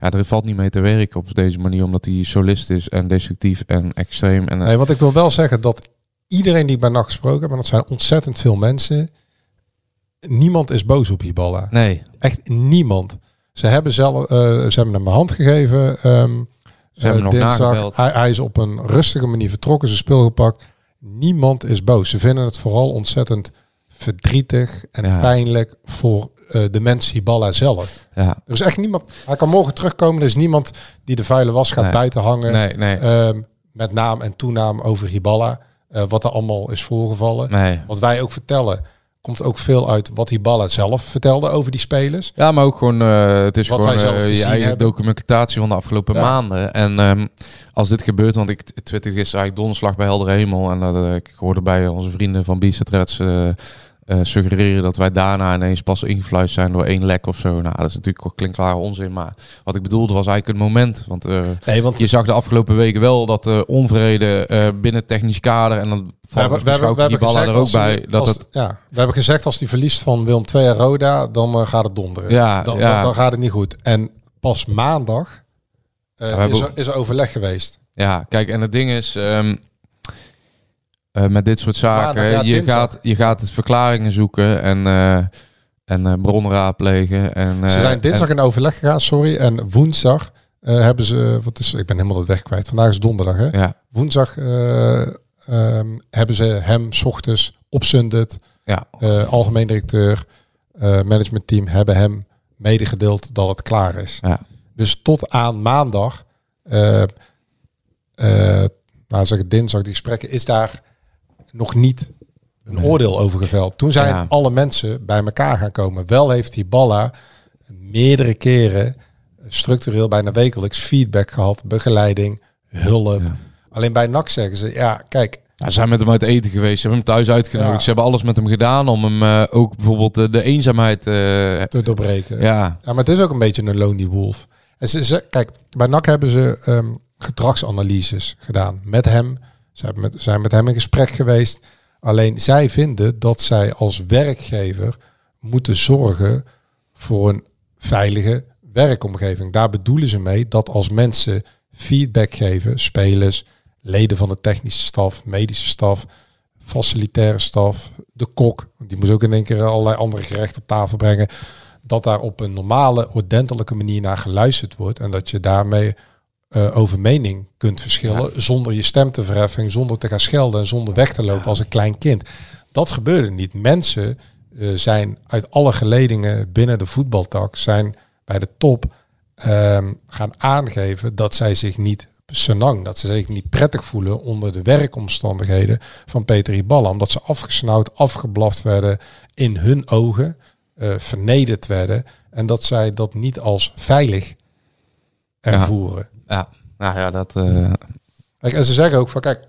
Ja, er valt niet mee te werken op deze manier, omdat hij solist is en destructief en extreem. En, eh, Nee, want ik wil wel zeggen dat iedereen die ik bij NAC gesproken heb, en dat zijn ontzettend veel mensen, niemand is boos op Hiballa. nee, Echt niemand. Ze hebben zelf, eh, ze hebben hem een hand gegeven. ehm, Ze hebben nog nagebeld. Hij, hij is op een rustige manier vertrokken, zijn spul gepakt. Niemand is boos. Ze vinden het vooral ontzettend verdrietig en Ja. pijnlijk voor eh, de mensen Hiballa zelf. ja, Er is echt niemand. Hij kan morgen terugkomen. Er is niemand die de vuile was gaat Nee. buiten hangen. nee, nee, Ehm, met naam en toenaam over Hiballa. eh, wat er allemaal is voorgevallen. nee. Wat wij ook vertellen, komt ook veel uit wat Hiballa zelf vertelde over die spelers. Ja, maar ook gewoon, eh, het is Wat gewoon je eigen hebben. documentatie van de afgelopen Ja. maanden. En ehm, als dit gebeurt, want ik twitter gisteren eigenlijk donderslag bij Helder Hemel. En dat, ik hoorde bij onze vrienden van Biestertrets eh, suggereren dat wij daarna ineens pas ingefluisterd zijn door één lek of zo. Nou, dat is natuurlijk klinkklare onzin. Maar wat ik bedoelde was eigenlijk het moment. Want Nee, want je zag de afgelopen weken wel dat de onvrede eh, binnen het technisch kader en dan we valt hebben, we hebben, we hebben die ballen er ook bij. Dat als- het, ja, we hebben gezegd als hij verliest van Willem II en Roda, dan gaat het donderen. Ja, dan, ja. Dan, dan gaat het niet goed. En pas maandag we is, er, is er overleg geweest. Ja, kijk, en het ding is, ehm, eh, met dit soort zaken, Maandag, ja, je, gaat, je gaat het verklaringen zoeken en, eh en eh, bronnen raadplegen. En, Ze zijn dinsdag en- in overleg gegaan, sorry. En woensdag hebben ze, wat is, ik ben helemaal het weg kwijt. Vandaag is donderdag, hè? ja, Woensdag eh, ehm, hebben ze hem 's ochtends op Sundet, ja, algemeen directeur, managementteam, hebben hem medegedeeld dat het klaar is. ja, Dus tot aan maandag, nou zeg ik dinsdag, die gesprekken, is daar nog niet een Nee. oordeel over geveld. Toen zijn Ja. alle mensen bij elkaar gaan komen. Wel heeft die Balla meerdere keren structureel, bijna wekelijks, feedback gehad, begeleiding, hulp. Ja. Alleen bij NAC zeggen ze, ja, kijk, Ja, ze zijn met hem uit eten geweest, ze hebben hem thuis uitgenodigd. Ja. Ze hebben alles met hem gedaan om hem eh, ook bijvoorbeeld de, de eenzaamheid... eh, te doorbreken. ja, Ja, maar het is ook een beetje een lonely wolf. En ze, ze, kijk, bij NAC hebben ze ehm, gedragsanalyses gedaan met hem. Hebben met, zijn met hem in gesprek geweest. Alleen zij vinden dat zij als werkgever moeten zorgen voor een veilige werkomgeving. Daar bedoelen ze mee dat als mensen feedback geven, spelers, leden van de technische staf, medische staf, facilitaire staf, de kok, die moet ook in één keer allerlei andere gerechten op tafel brengen, dat daar op een normale, ordentelijke manier naar geluisterd wordt en dat je daarmee eh, over mening kunt verschillen zonder je stem te verheffen, zonder te gaan schelden en zonder weg te lopen als een klein kind. Dat gebeurde niet. Mensen eh, zijn uit alle geledingen binnen de voetbaltak zijn bij de top ehm, gaan aangeven dat zij zich niet senang, dat ze zich niet prettig voelen onder de werkomstandigheden van Peter Iballa, omdat ze afgesnauwd, afgeblaft werden in hun ogen, eh, vernederd werden en dat zij dat niet als veilig ervoeren. ja, nou ja, dat... eh, Kijk, en ze zeggen ook van kijk,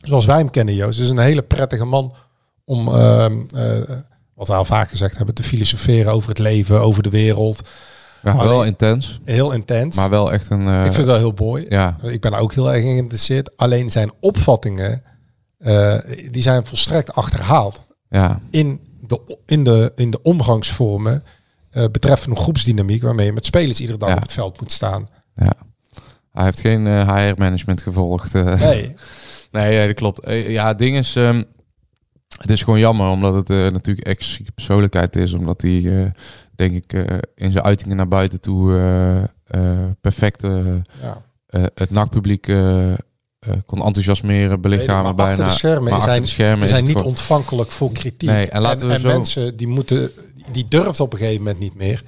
zoals wij hem kennen, Joost, is een hele prettige man om, ehm, eh, wat we al vaak gezegd hebben, te filosoferen over het leven, over de wereld. ja, wel Alleen- intens, Heel intens. maar wel echt een... eh, ik vind het wel heel mooi. ja, Ik ben er ook heel erg geïnteresseerd. Alleen zijn opvattingen, eh, die zijn volstrekt achterhaald ja, in de, in de, in de omgangsvormen eh, betreffende groepsdynamiek waarmee je met spelers iedere dag Ja. op het veld moet staan. Ja. Hij heeft geen eh HR-management gevolgd. eh. Nee, [LAUGHS] Nee, dat klopt. Eh, Ja, het ding is, ehm, het is gewoon jammer omdat het natuurlijk extra persoonlijkheid is, omdat hij, denk ik, in zijn uitingen naar buiten toe perfect ja. het nachtpubliek eh, kon enthousiasmeren, belichamen maar bijna. de schermen maar zijn, de schermen zijn niet ontvankelijk voor kritiek. Nee, en laten we en zo- mensen die moeten, die durft op een gegeven moment niet meer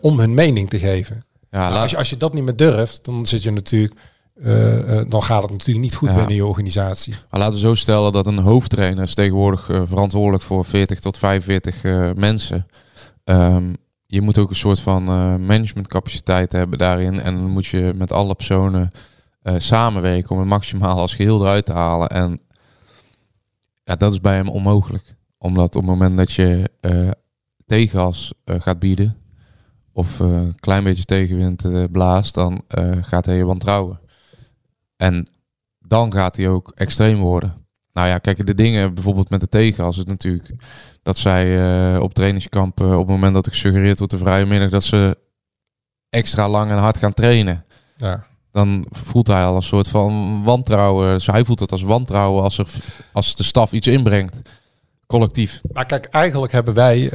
om hun mening te geven. Ja, Nou, als, je, als je dat niet meer durft, dan zit je natuurlijk, eh, eh, dan gaat het natuurlijk niet goed Ja. binnen je organisatie. Maar laten we zo stellen dat een hoofdtrainer is tegenwoordig eh, verantwoordelijk voor 40 tot 45 eh, mensen. Ehm, je moet ook een soort van managementcapaciteit hebben daarin. En dan moet je met alle personen samenwerken om het maximaal als geheel eruit te halen. En ja, dat is bij hem onmogelijk. Omdat op het moment dat je tegengas gaat bieden, of eh, een klein beetje tegenwind eh, blaast, dan eh, gaat hij je wantrouwen. En dan gaat hij ook extreem worden. Nou ja, kijk, de dingen bijvoorbeeld met de tegengas is natuurlijk dat zij eh, op trainingskamp, eh, op het moment dat er gesuggereerd wordt de vrije middag, dat ze extra lang en hard gaan trainen. Ja. Dan voelt hij al een soort van wantrouwen. Dus hij voelt het als wantrouwen als, er, als de staf iets inbrengt. Collectief. Maar kijk, eigenlijk hebben wij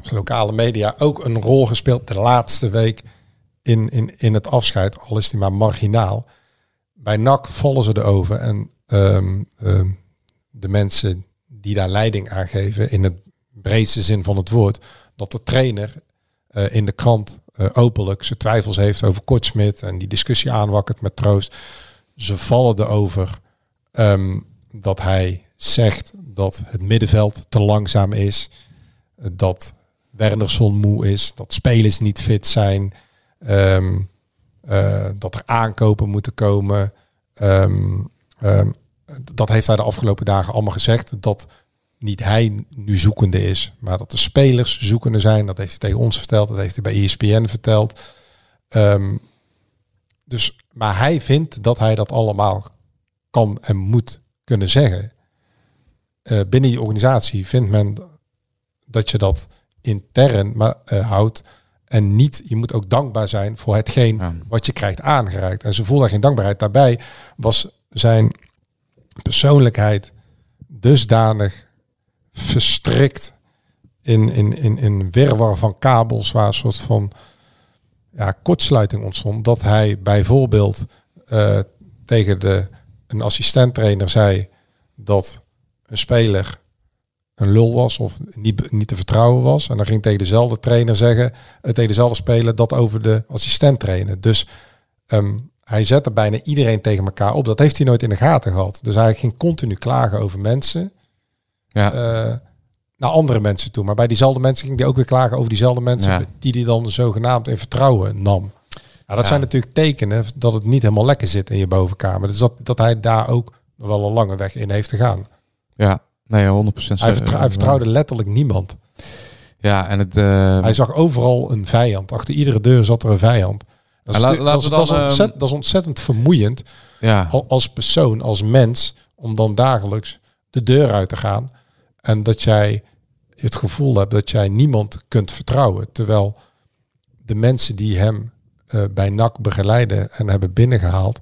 als lokale media ook een rol gespeeld de laatste week in, in, in het afscheid, al is die maar marginaal. Bij NAC vallen ze erover en ehm, ehm, de mensen die daar leiding aan geven, in het breedste zin van het woord, dat de trainer eh, in de krant eh, openlijk zijn twijfels heeft over Kortsmit en die discussie aanwakkert met Troost. Ze vallen erover ehm, dat hij zegt dat het middenveld te langzaam is, dat Wernersson moe is, dat spelers niet fit zijn, ehm, eh, dat er aankopen moeten komen. Ehm, ehm, dat heeft hij de afgelopen dagen allemaal gezegd. Dat niet hij nu zoekende is, maar dat de spelers zoekende zijn. Dat heeft hij tegen ons verteld, dat heeft hij bij ESPN verteld. Dus, maar hij vindt dat hij dat allemaal kan en moet kunnen zeggen. Eh, binnen die organisatie vindt men dat je dat intern maar, eh, houdt. En niet, je moet ook dankbaar zijn voor hetgeen Ja. wat je krijgt aangereikt. En ze voelde geen dankbaarheid. Daarbij was zijn persoonlijkheid dusdanig verstrikt in, in, in, in een wirwar van kabels waar een soort van ja, kortsluiting ontstond. Dat hij bijvoorbeeld eh, tegen de, een assistenttrainer zei dat een speler een lul was of niet, niet te vertrouwen was. En dan ging tegen dezelfde trainer zeggen, eh, tegen dezelfde speler, dat over de assistent trainer. Dus ehm, hij zette bijna iedereen tegen elkaar op. Dat heeft hij nooit in de gaten gehad. Dus hij ging continu klagen over mensen Ja, eh, naar andere mensen toe. Maar bij diezelfde mensen ging hij ook weer klagen over diezelfde mensen Ja. die hij dan zogenaamd in vertrouwen nam. Ja, dat Ja. zijn natuurlijk tekenen dat het niet helemaal lekker zit in je bovenkamer. Dus dat, dat hij daar ook nog wel een lange weg in heeft te gaan. Ja. Nee, 100%. Hij, vertrou- hij vertrouwde letterlijk niemand. Ja, en het... eh, Hij zag overal een vijand. Achter iedere deur zat er een vijand. Dat is, dat dat, ehm, dat is ontzettend vermoeiend ja, al- als persoon, als mens, om dan dagelijks de deur uit te gaan. En dat jij het gevoel hebt dat jij niemand kunt vertrouwen. Terwijl de mensen die hem eh, bij NAC begeleiden en hebben binnengehaald.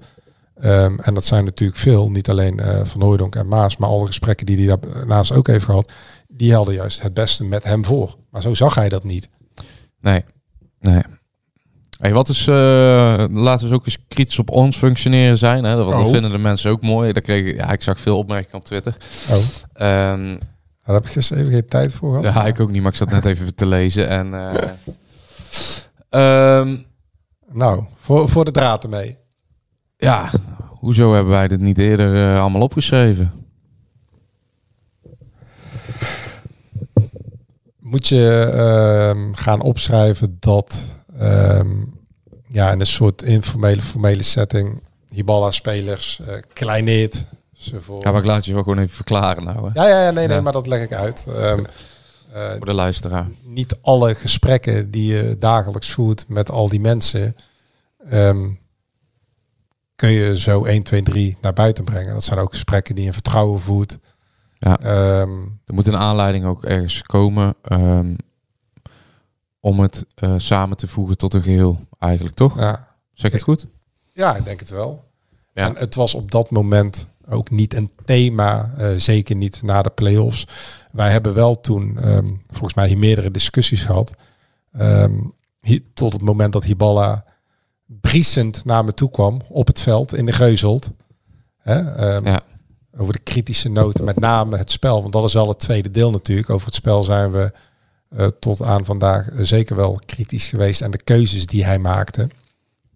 Ehm, en dat zijn natuurlijk veel, niet alleen eh, Van Hooydonk en Maas, maar alle gesprekken die hij daarnaast ook heeft gehad. Die hadden juist het beste met hem voor. Maar zo zag hij dat niet. nee. Nee. Hey, wat is, eh, laten we ook eens kritisch op ons functioneren zijn. Hè? Want dat Oh. vinden de mensen ook mooi. Daar kreeg ik, ja, ik zag veel opmerkingen op Twitter. Oh, Ehm, daar heb ik gisteren even geen tijd voor gehad. ja, ik ook niet, maar ik zat net [LAUGHS] even te lezen. En, eh, ehm, Nou, voor, voor de draad ermee. Ja, hoezo hebben wij dit niet eerder eh, allemaal opgeschreven? moet je ehm, gaan opschrijven dat ehm, ja, in een soort informele, formele setting Hibala-spelers eh kleineert. Ze voor... Ja, maar ik laat je wel gewoon even verklaren nou, hè, ja, ja, ja, nee, nee, Ja. maar dat leg ik uit. Ehm, eh, voor de luisteraar. niet alle gesprekken die je dagelijks voert met al die mensen, kun je zo 1, 2, 3 naar buiten brengen. Dat zijn ook gesprekken die je in vertrouwen voert. Ja. Ehm, Er moet een aanleiding ook ergens komen. ehm, om het eh, samen te voegen tot een geheel, eigenlijk toch? Ja. Zeg ik het goed? Ja, ik denk het wel. Ja. En het was op dat moment ook niet een thema, eh, zeker niet na de play-offs. Wij hebben wel toen, ehm, volgens mij, hier meerdere discussies gehad. Hier- tot het moment dat Hiballa briesend naar me toe kwam op het veld in de Geuzelt. Hè, ehm, Ja. Over de kritische noten, met name het spel. Want dat is wel het tweede deel natuurlijk. Over het spel zijn we eh, tot aan vandaag eh, zeker wel kritisch geweest. En de keuzes die hij maakte.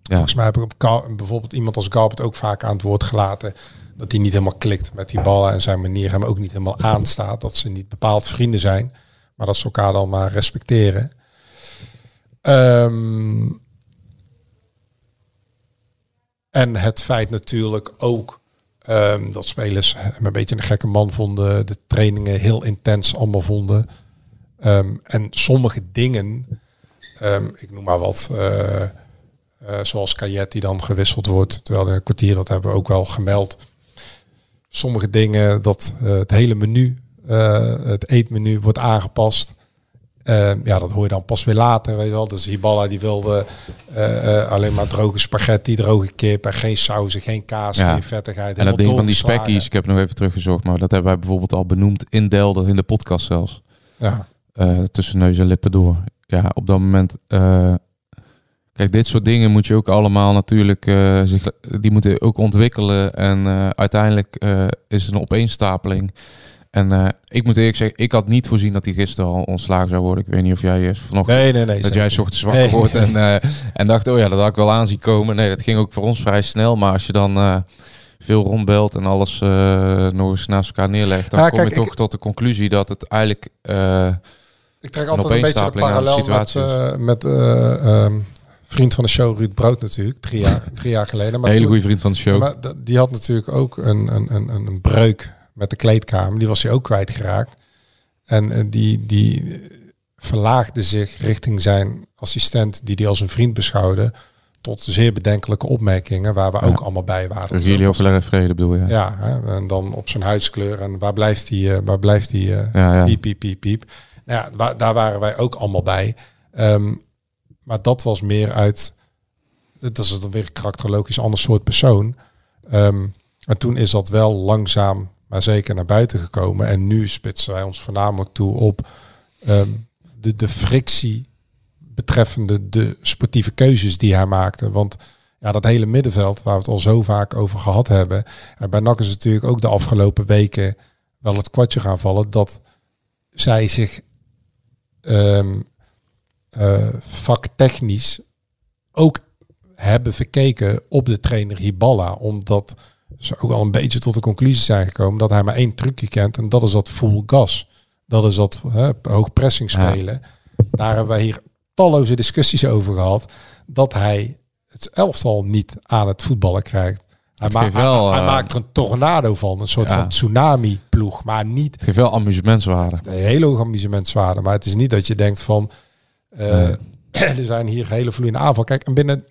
Ja. Volgens mij heb ik op bijvoorbeeld iemand als Galbert ook vaak aan het woord gelaten. Dat hij niet helemaal klikt met die ballen en zijn manier hem ook niet helemaal aanstaat. Dat ze niet bepaald vrienden zijn. Maar dat ze elkaar dan maar respecteren. Ehm, en het feit natuurlijk ook ehm, dat spelers hem een beetje een gekke man vonden. De trainingen heel intens allemaal vonden. Ehm, en sommige dingen, ehm, ik noem maar wat, eh, eh, zoals Kajet die dan gewisseld wordt. Terwijl in een kwartier, dat hebben we ook wel gemeld. Sommige dingen, dat eh, het hele menu, het eetmenu wordt aangepast. Ehm, ja, dat hoor je dan pas weer later, weet je wel. Dus Hiballa die wilde eh, eh, alleen maar droge spaghetti, droge kip en geen sauzen, geen kaas, Ja. geen vettigheid. En dat ding van die spekkies, ik heb nog even teruggezocht, maar dat hebben wij bijvoorbeeld al benoemd in Delder, in de podcast zelfs. Ja, Eh, tussen neus en lippen door. Ja, op dat moment. kijk, dit soort dingen moet je ook allemaal natuurlijk. zich, die moeten ook ontwikkelen. En uiteindelijk eh, is het een opeenstapeling. En eh, ik moet eerlijk zeggen, ik had niet voorzien dat hij gisteren al ontslagen zou worden. Ik weet niet of jij eh, vanochtend. nee, nee, nee. Dat jij ochtends wakker Nee. wordt en, eh, en dacht, oh ja, dat had ik wel aan zien komen. Nee, dat ging ook voor ons vrij snel. Maar als je dan veel rondbelt en alles nog eens naast elkaar neerlegt, dan Ja, kom kijk, je toch ik- tot de conclusie dat het eigenlijk... Ik trek Een altijd een beetje de aan de parallel met, met eh, ehm, vriend van de show Ruud Brood natuurlijk, drie jaar, drie jaar geleden. een Maar hele toen- goede vriend van de show. Maar die had natuurlijk ook een, een, een, een een breuk met de kleedkamer. Die was hij ook kwijtgeraakt. En eh, die, die eh, verlaagde zich richting zijn assistent, die hij als een vriend beschouwde, tot zeer bedenkelijke opmerkingen, waar we Ja. ook allemaal bij waren. Dus jullie overleggen vrede bedoel je? Ja, hè, en dan op zijn huidskleur. En waar blijft hij? eh, waar blijft hij? ja, ja. piep, piep, piep, piep. Nou ja, daar waren wij ook allemaal bij. Ehm, maar dat was meer uit... Dat is dan weer een karakterologisch ander soort persoon. Ehm, en toen is dat wel langzaam, maar zeker naar buiten gekomen. En nu spitsen wij ons voornamelijk toe op ehm, de, de frictie betreffende de sportieve keuzes die hij maakte. Want ja, dat hele middenveld waar we het al zo vaak over gehad hebben. En bij NAC is natuurlijk ook de afgelopen weken wel het kwartje gaan vallen dat zij zich ehm eh, vaktechnisch ook hebben verkeken op de trainer Hiballa. Omdat ze ook al een beetje tot de conclusie zijn gekomen dat hij maar één trucje kent. En dat is dat full gas. Dat is dat hè, hoog pressing Ja. spelen. Daar hebben wij hier talloze discussies over gehad. Dat hij het elftal niet aan het voetballen krijgt. Hij, Het ma- geeft wel, hij, hij eh, maakt er een tornado van. Een soort Ja. van tsunami ploeg. Maar niet Het geeft wel amusementswaarde. hele hoge amusementswaarde. Maar het is niet dat je denkt van... eh, [CLEARS THROAT] er zijn hier hele vloeiende aanval. Kijk, en binnen...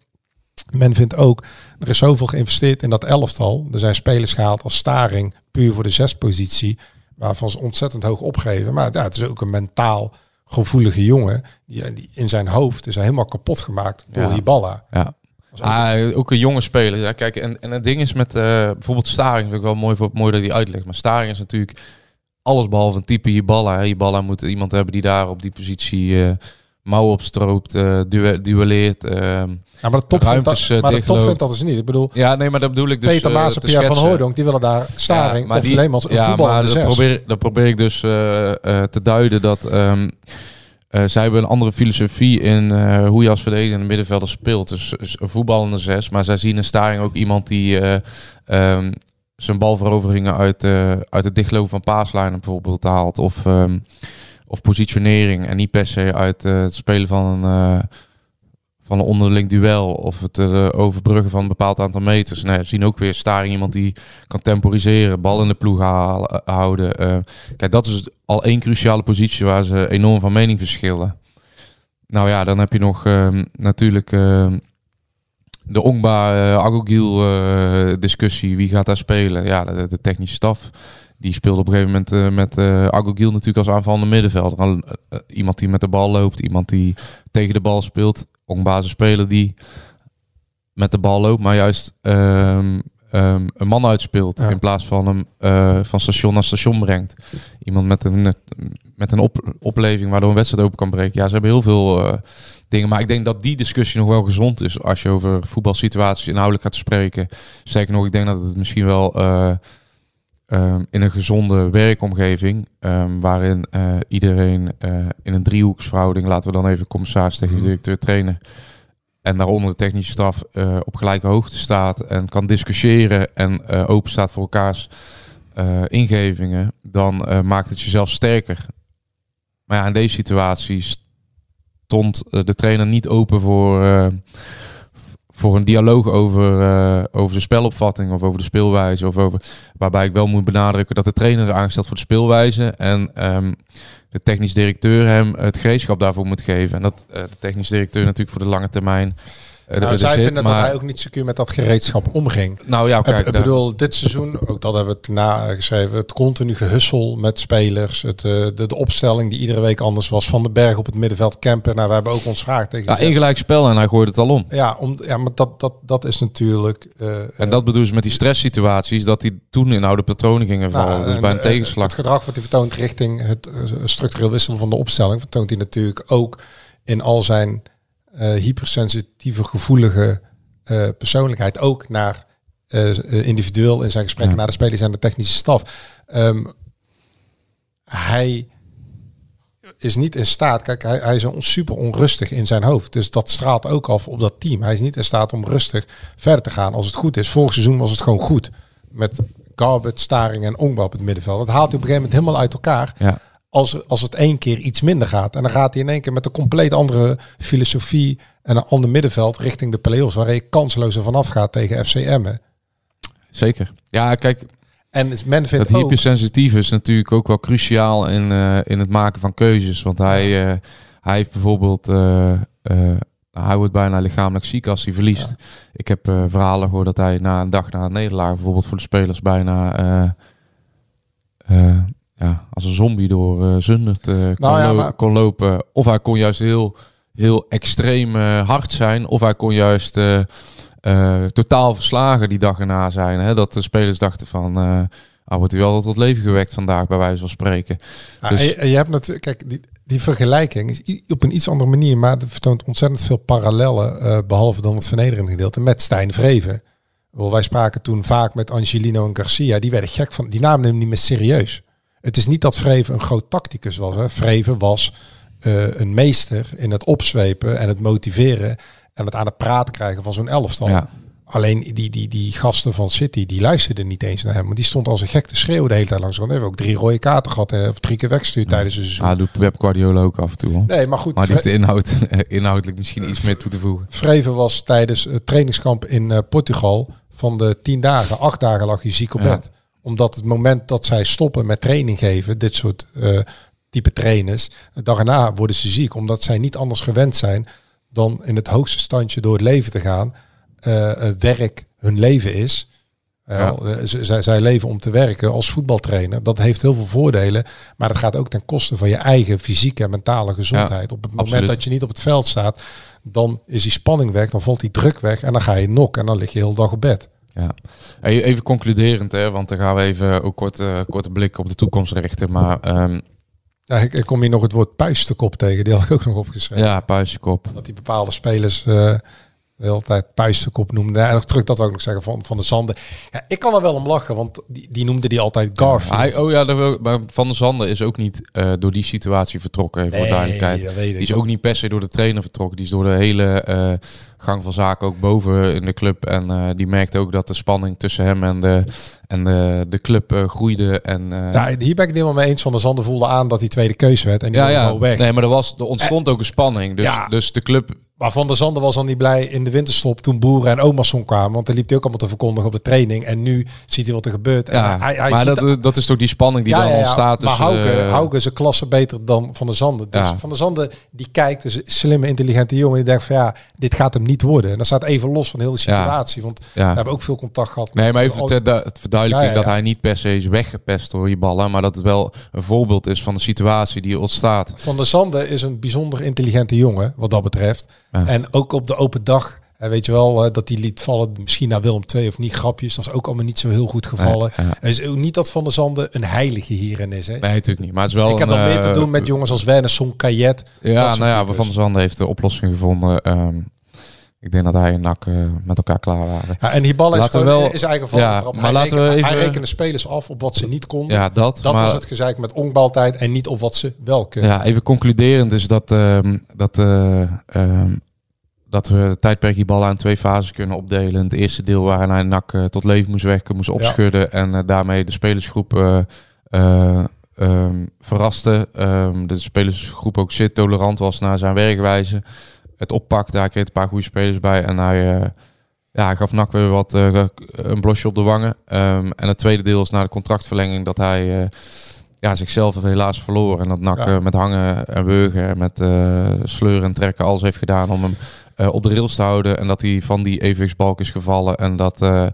Men vindt ook, er is zoveel geïnvesteerd in dat elftal. Er zijn spelers gehaald als Staring, puur voor de zespositie. Waarvan ze ontzettend hoog opgeven. Maar ja, het is ook een mentaal gevoelige jongen. Die, die in zijn hoofd is hij helemaal kapot gemaakt door Ja. Hiballa. Ja. Ook- Ah, ook een jonge speler. Ja, kijk, en, en het ding is met eh, bijvoorbeeld Staring, vind ik wel mooi, voor, mooi dat hij uitlegt. Maar Staring is natuurlijk alles behalve een type Hiballa. Hiballa moet iemand hebben die daar op die positie eh mouwen opstroopt, eh duel, duelleert. ehm. ja, maar de top, ruimtes, dat, eh, maar de top vindt dat is niet. Ik bedoel, Ja, nee, maar dat bedoel ik dus Peter eh, Maas en Pierre van. Hooydonk, die willen daar Staring maar of die- Leemans een ja, maar dat probeer, dat probeer ik dus eh, eh, te duiden dat eh, zij hebben een andere filosofie in eh, hoe je als verdediger in de middenvelder speelt. Dus dus een voetballende zes, maar zij zien in Staring ook iemand die eh, ehm, zijn balveroveringen uit, eh, uit het dichtlopen van paaslijnen bijvoorbeeld haalt. Of, ehm, of positionering en niet per se uit eh, het spelen van een, eh, van een onderling duel of het eh, overbruggen van een bepaald aantal meters. Nee, we zien ook weer Staring iemand die kan temporiseren, bal in de ploeg halen, houden. Kijk, dat is al één cruciale positie waar ze enorm van mening verschillen. Nou ja, dan heb je nog ehm, natuurlijk ehm, de Ongba uh, discussie. Wie gaat daar spelen? Ja, de technische staf die speelde op een gegeven moment eh, met eh Agogil natuurlijk als aanvallende middenvelder. Dan, eh, iemand die met de bal loopt, iemand die tegen de bal speelt. Ook een basisspeler die met de bal loopt, maar juist ehm, een man uitspeelt. Ja. In plaats van hem van station naar station brengt. Iemand met een, met een op, opleving waardoor een wedstrijd open kan breken. Ja, ze hebben heel veel dingen. Maar ik denk dat die discussie nog wel gezond is als je over voetbalsituaties inhoudelijk gaat spreken. Sterker nog, ik denk dat het misschien wel eh, ehm, in een gezonde werkomgeving, ehm, waarin eh, iedereen eh, in een driehoeksverhouding, laten we dan even commissaris, technisch directeur, trainer, en daaronder de technische staf eh, op gelijke hoogte staat en kan discussiëren en open staat voor elkaars ingevingen, dan maakt het jezelf sterker. Maar ja, in deze situatie stond de trainer niet open voor, voor een dialoog over, eh, over de spelopvatting of over de speelwijze. Of over, waarbij ik wel moet benadrukken dat de trainer is aangesteld voor de speelwijze. En ehm, de technisch directeur hem het gereedschap daarvoor moet geven. En dat eh, de technisch directeur natuurlijk voor de lange termijn. Eh, Nou, zij zit, vinden maar- dat hij ook niet secuur met dat gereedschap omging. Nou ja, Ik- kijk, ik daar- bedoel, dit seizoen, ook dat hebben we het nageschreven, het continu gehussel met spelers, het, eh, de, de opstelling die iedere week anders was, Van den Berg op het middenveld, Kemper, nou, we hebben ook ons vraag tegen ja, één gelijk spel en hij gooit het al om. Ja, om, ja, maar dat, dat, dat is natuurlijk... eh, En dat bedoelen ze met die stresssituaties, dat die toen in oude patronen gingen vallen. Nou, dus bij een tegenslag. Het gedrag wat hij vertoont richting het structureel wisselen van de opstelling, vertoont hij natuurlijk ook in al zijn eh, hypersensitieve, gevoelige eh, persoonlijkheid. Ook naar eh, individueel in zijn gesprekken Ja. naar de spelers en de technische staf. Ehm, hij is niet in staat, kijk, hij, hij is on- super onrustig in zijn hoofd. Dus dat straalt ook af op dat team. Hij is niet in staat om rustig verder te gaan als het goed is. Vorig seizoen was het gewoon goed. Met Garbet, Staring en Ongba op het middenveld. Dat haalt hij op een gegeven moment helemaal uit elkaar. Ja. Als, als het één keer iets minder gaat. En dan gaat hij in één keer met een compleet andere filosofie en een ander middenveld richting de play-offs. Waar je kansloos vanaf gaat tegen FC Emmen. Zeker. Ja, kijk, En men vindt dat hypersensitief is natuurlijk ook wel cruciaal in, eh, in het maken van keuzes. Want hij, eh, hij heeft bijvoorbeeld... eh, hij wordt bijna lichamelijk ziek als hij verliest. Ik heb verhalen gehoord dat hij na een dag na een nederlaag... bijvoorbeeld voor de spelers bijna... ja, als een zombie door eh Zundert kon, Nou ja, lo- maar- kon lopen. Of hij kon juist heel, heel extreem eh, hard zijn. Of hij kon juist eh, totaal verslagen die dag erna zijn. Hè? Dat de spelers dachten van... ah, wordt hij wel tot leven gewekt vandaag, bij wijze van spreken. Ja, Dus- en je, hebt natuurlijk, kijk, die, die vergelijking is op een iets andere manier, maar het vertoont ontzettend veel parallellen, eh, behalve dan het vernederende gedeelte, met Stijn Vreven. Wij spraken toen vaak met Angelino en Garcia, die werden gek van, die namen hem niet meer serieus. Het is niet dat Vreven een groot tacticus was. Hè. Vreven was eh, een meester in het opzwepen en het motiveren en het aan het praten krijgen van zo'n elftal. Ja. Alleen die, die, die gasten van City, die luisterden niet eens naar hem. Want die stond als een gek te schreeuwen de hele tijd langs. Want hebben ook drie rode kaarten gehad. eh, Of drie keer weggestuurd tijdens het seizoen. Ah, doet Pep Guardiola ook af en toe. Hoor. Nee, maar goed. Maar die heeft de inhoud, [LAUGHS] inhoudelijk misschien iets meer toe te voegen. Vreven was tijdens het trainingskamp in eh, Portugal van de tien dagen, acht dagen lag hij ziek op Ja. Omdat het moment dat zij stoppen met training geven, dit soort eh, type trainers, erna worden ze ziek. Omdat zij niet anders gewend zijn dan in het hoogste standje door het leven te gaan. Eh, werk hun leven is. Ja. zij, zij leven om te werken als voetbaltrainer. Dat heeft heel veel voordelen. Maar dat gaat ook ten koste van je eigen fysieke en mentale gezondheid. op het moment absoluut. dat je niet op het veld staat, dan is die spanning weg, dan valt die druk weg en dan ga je nok en dan lig je heel dag op bed. Ja. Even concluderend, hè, want dan gaan we even ook kort, eh, korte blik op de toekomst richten. Maar ehm, Ja, ik, ik kom hier nog het woord puistenkop tegen, die had ik ook nog opgeschreven. ja, puisjekop. Dat die bepaalde spelers eh, de hele tijd puistenkop noemden. En nog terug dat we ook nog zeggen van, van de Zanden. Ja, ik kan er wel om lachen, want die, die noemde die altijd Garfield. Hij, oh ja, dat maar Van der Zanden is ook niet eh, door die situatie vertrokken, even voor Nee, duidelijkheid. dat weet ik. Die is ook niet per se door de trainer vertrokken. Die is door de hele eh, gang van zaken ook boven in de club. En eh, die merkte ook dat de spanning tussen hem en de, en de, de club groeide. En, ja, hier ben ik het helemaal mee eens. Van de Zanden voelde aan dat die tweede keuze werd. En die ja, ja. weg. Nee, maar er, was, er ontstond ook een spanning. Dus, Ja. dus de club Maar Van der Zanden was al niet blij in de winterstop toen Boeren en Omerson kwamen. Want dan liep hij ook allemaal te verkondigen op de training. En nu ziet hij wat er gebeurt. En Ja, hij, hij maar dat, dat is toch die spanning die Ja, dan ja, ontstaat. Maar Hauke, eh, Hauke is een klasse beter dan Van der Zanden. Dus. Van der Zanden die kijkt, is een slimme, intelligente jongen. Die denkt van ja, dit gaat hem niet worden. En dat staat even los van de hele situatie. Want Ja. we hebben ook veel contact gehad. Nee, met maar even ter, het verduidelijken Ja, dat hij niet per se is weggepest door die ballen. Maar dat het wel een voorbeeld is van de situatie die ontstaat. Van der Zanden is een bijzonder intelligente jongen, wat dat betreft. En ook op de open dag, hè, weet je wel, eh, dat hij liet vallen, misschien naar Willem II of niet, grapjes. Dat is ook allemaal niet zo heel goed gevallen. Ja. Het is ook niet dat Van der Zanden een heilige hierin is. Hè? Nee, natuurlijk niet. Maar het is wel Ik heb dan meer te eh, doen met jongens als Wernersson, Kajet. Ja, nou ja. Van der Zanden heeft de oplossing gevonden. Ehm, ik denk dat hij en NAC eh, met elkaar klaar waren. Ja, en Hiballa is, Laten we gewoon wel- is eigen van ja, maar hij, laten we even- hij rekende spelers af op wat ze niet konden. Ja, dat. dat maar, was het gezeik met onkbaltijd en niet op wat ze wel kunnen. Ja, even concluderend is dat, ehm, dat, ehm, dat we het tijdperk Hiballa in twee fases kunnen opdelen. Het eerste deel waarin hij NAC eh, tot leven moest wekken, moest opschudden. En eh, daarmee de spelersgroep ehm, verraste. Ehm, de spelersgroep ook zeer tolerant was naar zijn werkwijze. Het oppakte, hij kreeg een paar goede spelers bij. En hij, ja, hij gaf NAC weer wat een blosje op de wangen. Ehm, en het tweede deel is na de contractverlenging dat hij... ja, zichzelf helaas verloren. En dat NAC Ja. eh, met hangen en wurgen, met sleuren en trekken, alles heeft gedaan om hem op de rails te houden. En dat hij van die EVX-balk is gevallen. En dat eh,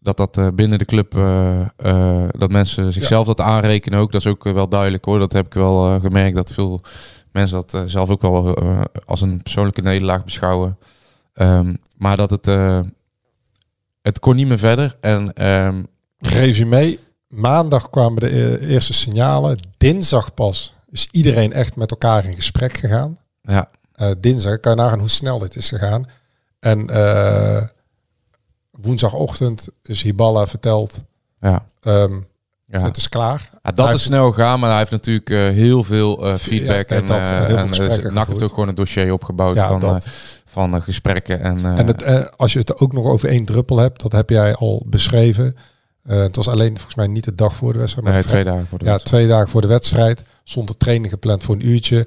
dat, dat eh, binnen de club, eh, eh, dat mensen zichzelf dat aanrekenen ook. Dat is ook eh, wel duidelijk hoor. Dat heb ik wel eh, gemerkt, dat veel mensen dat eh, zelf ook wel eh, als een persoonlijke nederlaag beschouwen. Ehm, maar dat het, eh, het kon niet meer verder. En Resume, maandag kwamen de eh, eerste signalen. Dinsdag pas is iedereen echt met elkaar in gesprek gegaan. ja, Eh, dinsdag kan je nagaan hoe snel dit is gegaan. En eh, woensdagochtend is Hiballa verteld, ja, ehm, ja. het is klaar. Ja, dat Hij is snel gegaan, maar hij heeft natuurlijk eh, heel veel eh, Ja, feedback en en, dat, eh, en en, eh, NAC heeft ook gewoon een dossier opgebouwd Ja, van, eh, van eh, gesprekken. En, eh, En het, eh, als je het ook nog over één druppel hebt, dat heb jij al beschreven. Eh, het was alleen volgens mij niet de dag voor de wedstrijd. maar nee, twee dagen voor de Ja, wedstrijd. twee dagen voor de wedstrijd. Stond de training gepland voor een uurtje.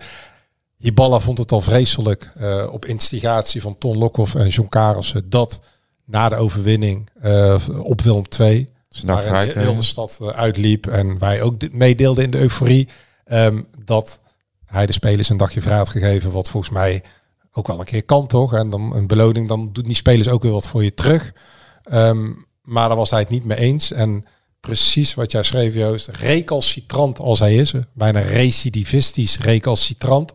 Hiballa vond het al vreselijk eh, op instigatie van Ton Lokhoff en John Karelsen dat na de overwinning eh, op Willem II, een dag waarin vrij heel de stad eh, uitliep en wij ook dit meedeelden in de euforie, ehm, dat hij de spelers een dagje vrij had gegeven, wat volgens mij ook wel een keer kan toch? En dan een beloning, dan doet die spelers ook weer wat voor je terug. Ehm, maar daar was hij het niet mee eens. En precies wat jij schreef, Joost, recalcitrant als hij is, bijna recidivistisch recalcitrant.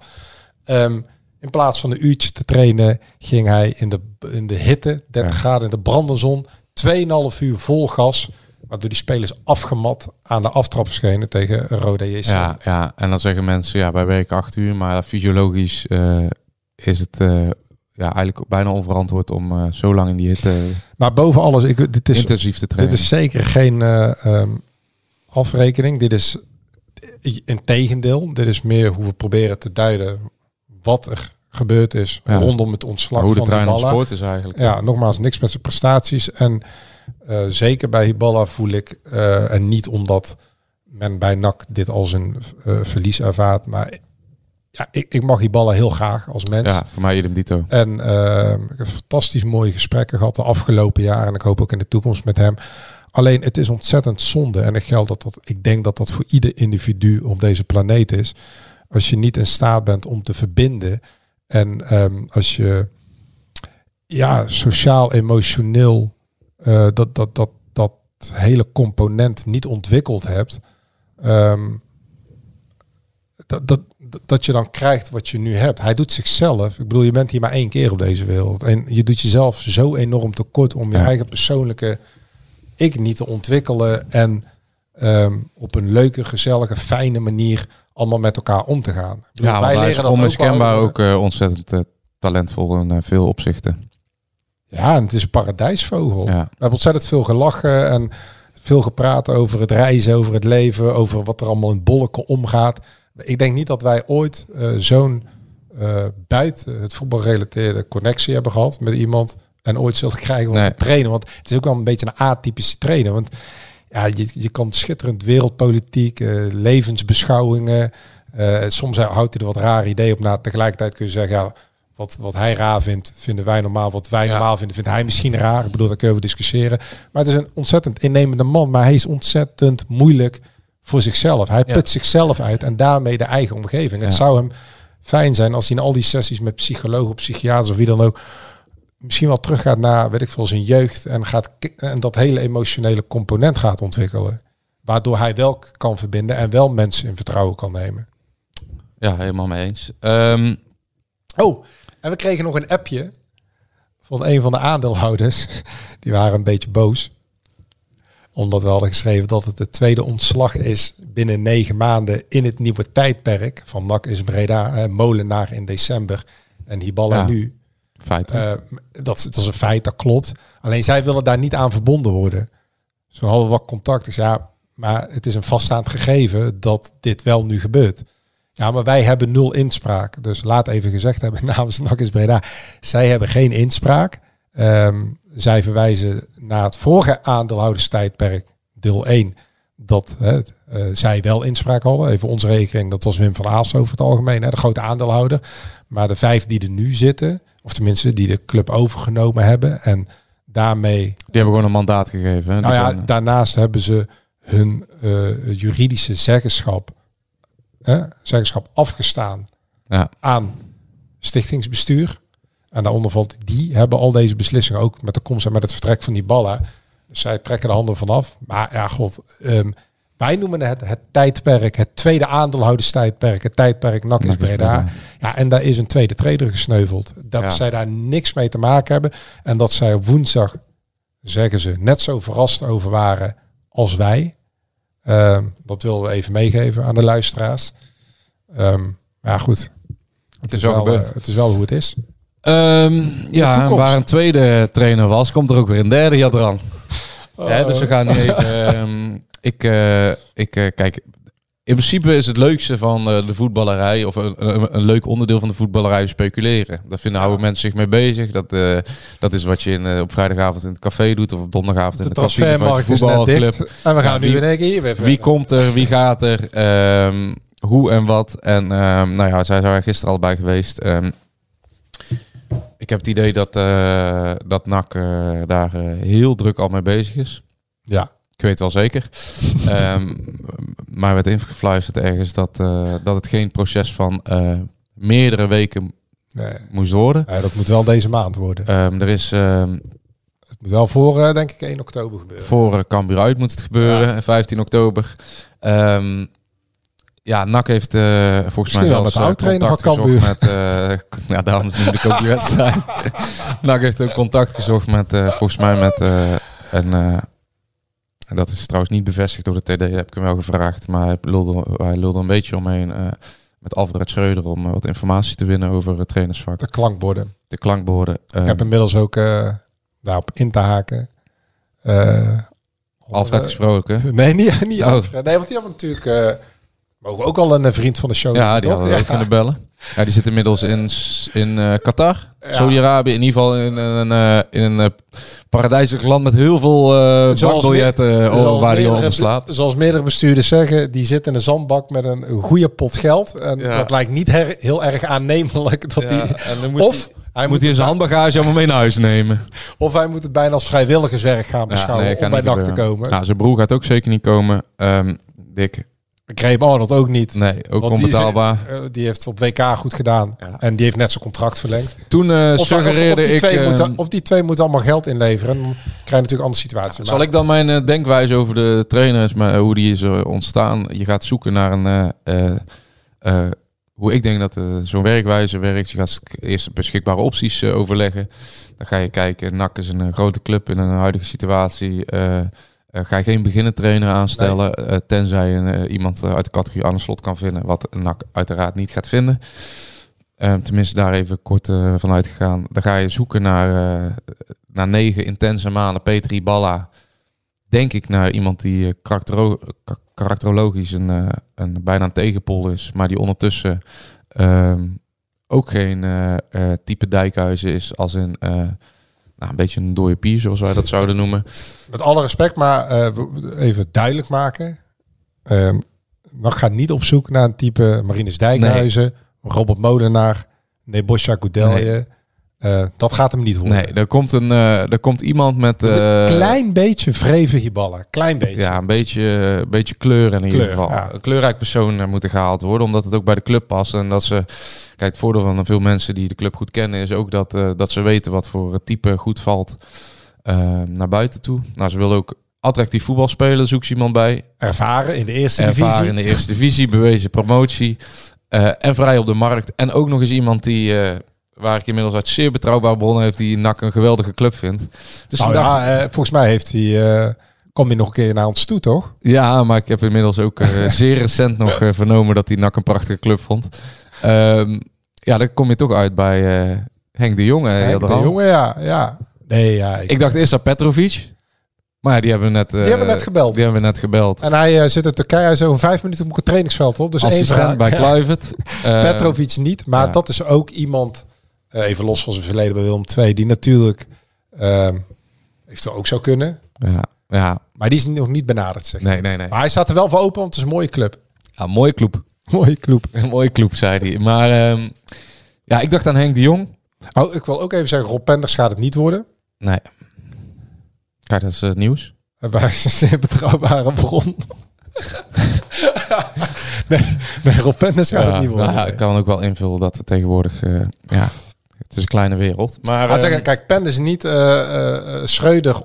Ehm, in plaats van een uurtje te trainen, ging hij in de, in de hitte, 30 Ja. graden in de brandende zon, 2,5 uur vol gas, waardoor die spelers afgemat aan de aftrap verschenen tegen Rode JC. Ja, ja, en dan zeggen mensen, ja, wij werken acht uur, maar fysiologisch eh, is het eh, ja, eigenlijk bijna onverantwoord om eh, zo lang in die hitte Maar boven alles, ik, dit is intensief te Dit trainen. is zeker geen eh, ehm, afrekening. Dit is een tegendeel. Dit is meer hoe we proberen te duiden wat er gebeurd is Ja. rondom het ontslag Hoe de van trein op Hiballa. sport is eigenlijk. Ja, nogmaals, niks met zijn prestaties. En eh, zeker bij Hiballa voel ik, eh, en niet omdat men bij NAC dit als een eh, verlies ervaart, maar ja, ik, ik mag Hiballa heel graag als mens. Ja, voor mij idem dito. En ik heb fantastisch mooie gesprekken gehad de afgelopen jaren. En ik hoop ook in de toekomst met hem. Alleen het is ontzettend zonde. En ik, geld dat dat, ik denk dat dat voor ieder individu op deze planeet is. Als je niet in staat bent om te verbinden. En ehm, als je ja, sociaal, emotioneel eh, dat, dat, dat, dat hele component niet ontwikkeld hebt. ehm, dat, dat, dat je dan krijgt wat je nu hebt. Hij doet zichzelf. Ik bedoel, je bent hier maar één keer op deze wereld. En je doet jezelf zo enorm tekort om je Ja. eigen persoonlijke ik niet te ontwikkelen. En ehm, op een leuke, gezellige, fijne manier allemaal met elkaar om te gaan. Bedoel, Ja, want hij is dat ook onmiskenbaar wel. ook eh, ontzettend eh, talentvol in eh, veel opzichten. Ja, en het is een paradijsvogel. Ja. We hebben ontzettend veel gelachen en veel gepraat over het reizen, over het leven, over wat er allemaal in bolken omgaat. Ik denk niet dat wij ooit zo'n buiten het voetbalgerelateerde connectie hebben gehad met iemand en ooit zullen krijgen om Nee. te trainen. Want het is ook wel een beetje een atypische trainer. Want ja, je, je kan schitterend wereldpolitiek, eh, levensbeschouwingen. eh, soms houdt hij er wat rare ideeën op na. Tegelijkertijd kun je zeggen, ja, wat, wat hij raar vindt, vinden wij normaal. Wat wij Ja. normaal vinden, vindt hij misschien raar. Ik bedoel, daar kunnen we discussiëren. Maar het is een ontzettend innemende man. Maar hij is ontzettend moeilijk voor zichzelf. Hij Ja. put zichzelf uit en daarmee de eigen omgeving. Het zou hem fijn zijn als hij in al die sessies met psychologen, psychiaters of wie dan ook... misschien wel teruggaat naar, weet ik veel, zijn jeugd... en, gaat, en dat hele emotionele component gaat ontwikkelen. Waardoor hij wel kan verbinden en wel mensen in vertrouwen kan nemen. Ja, helemaal mee eens. Ehm, Oh, en we kregen nog een appje van een van de aandeelhouders. [LAUGHS] Die waren een beetje boos. Omdat we hadden geschreven dat het het tweede ontslag is binnen negen maanden in het nieuwe tijdperk. Van NAC is Breda, Molenaar in december en Hiballa Ja. nu. Feit. Eh, dat, dat is een feit, dat klopt. Alleen zij willen daar niet aan verbonden worden. Zo hadden wat contact. Zei, ja, maar het is een vaststaand gegeven dat dit wel nu gebeurt. Ja, maar wij hebben nul inspraak. Dus laat even gezegd hebben [LAUGHS] namens NAC is Breda. Zij hebben geen inspraak. Ehm, zij verwijzen naar het vorige aandeelhouderstijdperk, deel 1, dat hè, eh, zij wel inspraak hadden. Even onze rekening, dat was Wim van Aalst over het algemeen, hè, de grote aandeelhouder. Maar de vijf die er nu zitten, of tenminste die de club overgenomen hebben en daarmee Die hebben gewoon een mandaat gegeven. Hè? nou Die ja, zijn- daarnaast hebben ze hun eh, juridische zeggenschap, hè, zeggenschap afgestaan ja. aan stichtingsbestuur. En daaronder valt, die hebben al deze beslissingen ook met de komst en met het vertrek van die ballen. Dus zij trekken de handen vanaf. Maar ja, god, ehm, wij noemen het het tijdperk, het tweede aandeelhouderstijdperk, het tijdperk NAC is Breda. Ja, en daar is een tweede trader gesneuveld. Dat Ja. zij daar niks mee te maken hebben. En dat zij op woensdag, zeggen ze, net zo verrast over waren als wij. Ehm, dat willen we even meegeven aan de luisteraars. Ehm, maar ja, goed. Het is, wel eh, het is wel hoe het is. Ehm, ja, waar een tweede trainer was, komt er ook weer een derde Jadran. Ja, dus we gaan nu even... ik, eh, ik eh, kijk, in principe is het leukste van eh, de voetballerij, of een, een, een leuk onderdeel van de voetballerij, speculeren. Daar vinden oude mensen zich mee bezig. Dat, dat is wat je in, op vrijdagavond in het café doet, of op donderdagavond De in de transfermarkt is net dicht. En we gaan Ja, nu wie- in één keer hier weer Wie komt er, wie gaat er, ehm, hoe en wat. En ehm, nou ja, zij zijn er gisteren al bij geweest. Ehm, ik heb het idee dat, eh dat NAC daar heel druk al mee bezig is. Ja, Ik weet wel zeker. [LAUGHS] Ehm, maar werd ingefluisterd ergens dat, eh, dat het geen proces van eh, meerdere weken nee. moest worden. Ja, dat moet wel deze maand worden. Ehm, er is ehm, Het moet wel voor, eh, denk ik, 1 oktober gebeuren. Voor uh, Cambuur uit moet het gebeuren, 15 oktober. Ja, NAC heeft volgens mij Misschien zelfs met de contact van gezocht met... ja, daarom is de ook die wedstrijd. [LAUGHS] NAC heeft ook contact gezocht met, volgens mij met een... en dat is trouwens niet bevestigd door de TD, heb ik hem wel gevraagd. Maar hij lulde, hij lulde een beetje omheen eh, met Alfred Schreuder om eh, wat informatie te winnen over het trainersvak. De klankborden. De klankborden. Ik heb Ehm, inmiddels ook eh, daarop in te haken. Alfred gesproken. Nee, niet, niet Oh. Alfred. Nee, want die hebben natuurlijk... mogen ook al een eh, vriend van de show Ja, die hadden we ook kunnen bellen. Ja, die zit inmiddels in, in eh, Qatar, Ja. Saudi-Arabië. In ieder geval in, een eh, in een eh, paradijselijk land met heel veel Zoals bankbiljetten waar hij onder slaapt. Zoals meerdere bestuurders zeggen, die zit in een zandbak met een goede pot geld. En Ja. dat lijkt niet her- heel erg aannemelijk. Dat Ja, die, moet of, hij, hij moet hij zijn handbagage allemaal mee naar huis nemen. [LAUGHS] of hij moet het bijna als vrijwilligerswerk gaan beschouwen nee, gaat om bij niet NAC te komen. Nou, zijn broer gaat ook zeker niet komen. Ehm Dick, Graeme Arnold ook niet. nee, ook die- onbetaalbaar. [LAUGHS] Eh, die heeft op WK goed gedaan. Ja. En die heeft net zijn contract verlengd. Toen eh, Of, of, suggereerde die ik... twee ehm, moeten, of die twee moeten allemaal geld inleveren. En dan krijg je natuurlijk andere situatie. Zal ik dan mijn eh, denkwijze over de trainers, maar hoe die is ontstaan? Je gaat zoeken naar een. hoe ik denk dat zo'n werkwijze werkt. Je gaat eerst beschikbare opties overleggen. Dan ga je kijken. NAC is een grote club in een huidige situatie. Eh, ga je geen beginnend trainer aanstellen. eh, tenzij je eh, iemand uit de categorie Arne Slot kan vinden. Wat NAC uiteraard niet gaat vinden. Eh, tenminste, daar even kort eh, van uitgegaan. Dan ga je zoeken naar, naar negen intense maanden. Petri Balla. Denk ik naar iemand die karaktero- ka- karakterologisch een, een bijna een tegenpol is. Maar die ondertussen ehm, ook geen type dijkhuizen is. Als in nou, een beetje een dode pier, zoals wij dat zouden noemen. Met alle respect, maar eh, even duidelijk maken. Ehm NAC gaat niet op zoek naar een type Marinus Dijkhuizen, Robert Molenaar. Nebosja Goudelje. Eh, dat gaat hem niet worden. Nee, er komt, een, eh, er komt iemand met... eh, een klein beetje vreven hierballen. Klein beetje. Ja, een beetje, een beetje kleur in ieder Kleur, geval. ja. Een kleurrijk persoon eh, moet er gehaald worden, omdat het ook bij de club past. En dat ze, kijk, het voordeel van veel mensen die de club goed kennen, is ook dat, eh, dat ze weten wat voor type goed valt eh, naar buiten toe. Nou, ze willen ook attractief voetbal spelen, zoek ze iemand bij. Ervaren in de eerste Ervaren divisie. in de eerste divisie, bewezen promotie. eh, en vrij op de markt. En ook nog eens iemand die, eh, waar ik inmiddels uit zeer betrouwbare bronnen heeft, die NAC een geweldige club vindt. Dus Nou ja, eh, volgens mij heeft hij... eh kom je nog een keer naar ons toe, toch? Ja, maar ik heb inmiddels ook eh, [LAUGHS] zeer recent nog vernomen dat hij NAC een prachtige club vond. Ehm, ja, dan kom je toch uit bij Henk de Jonge. Henk de jongen, ja. ja. Nee, ja. Ik, Ik dacht eerst aan Petrovic. Maar ja, die hebben we net, Die hebben we net gebeld. Die hebben we net gebeld. En hij zit in Turkije, hij over vijf minuten op een trainingsveld op. Dus één. Assistent bij [LAUGHS] Kluivert. Eh, Petrovic niet, maar ja. dat is ook iemand, even los van zijn verleden bij Willem II, die natuurlijk ehm heeft er ook zou kunnen. ja, ja, Maar die is nog niet benaderd, zeg. nee, nee, nee. Maar hij staat er wel voor open, want het is een mooie club. Ja, mooie club. [LAUGHS] Mooie club. Een [LAUGHS] mooie club, zei hij. Maar ehm, ja, ik dacht aan Henk de Jong. Oh, ik wil ook even zeggen, Rob Penders gaat het niet worden. Nee. Kijk, dat is eh, nieuws. Bij een [LAUGHS] zeer betrouwbare bron. nee, nee, Rob Penders gaat het Ja, niet worden. nou ja, ik kan ook wel invullen dat het tegenwoordig... eh, ja, het is een kleine wereld. Maar zeggen, kijk, Penders niet, eh eh, eh, Schreuder,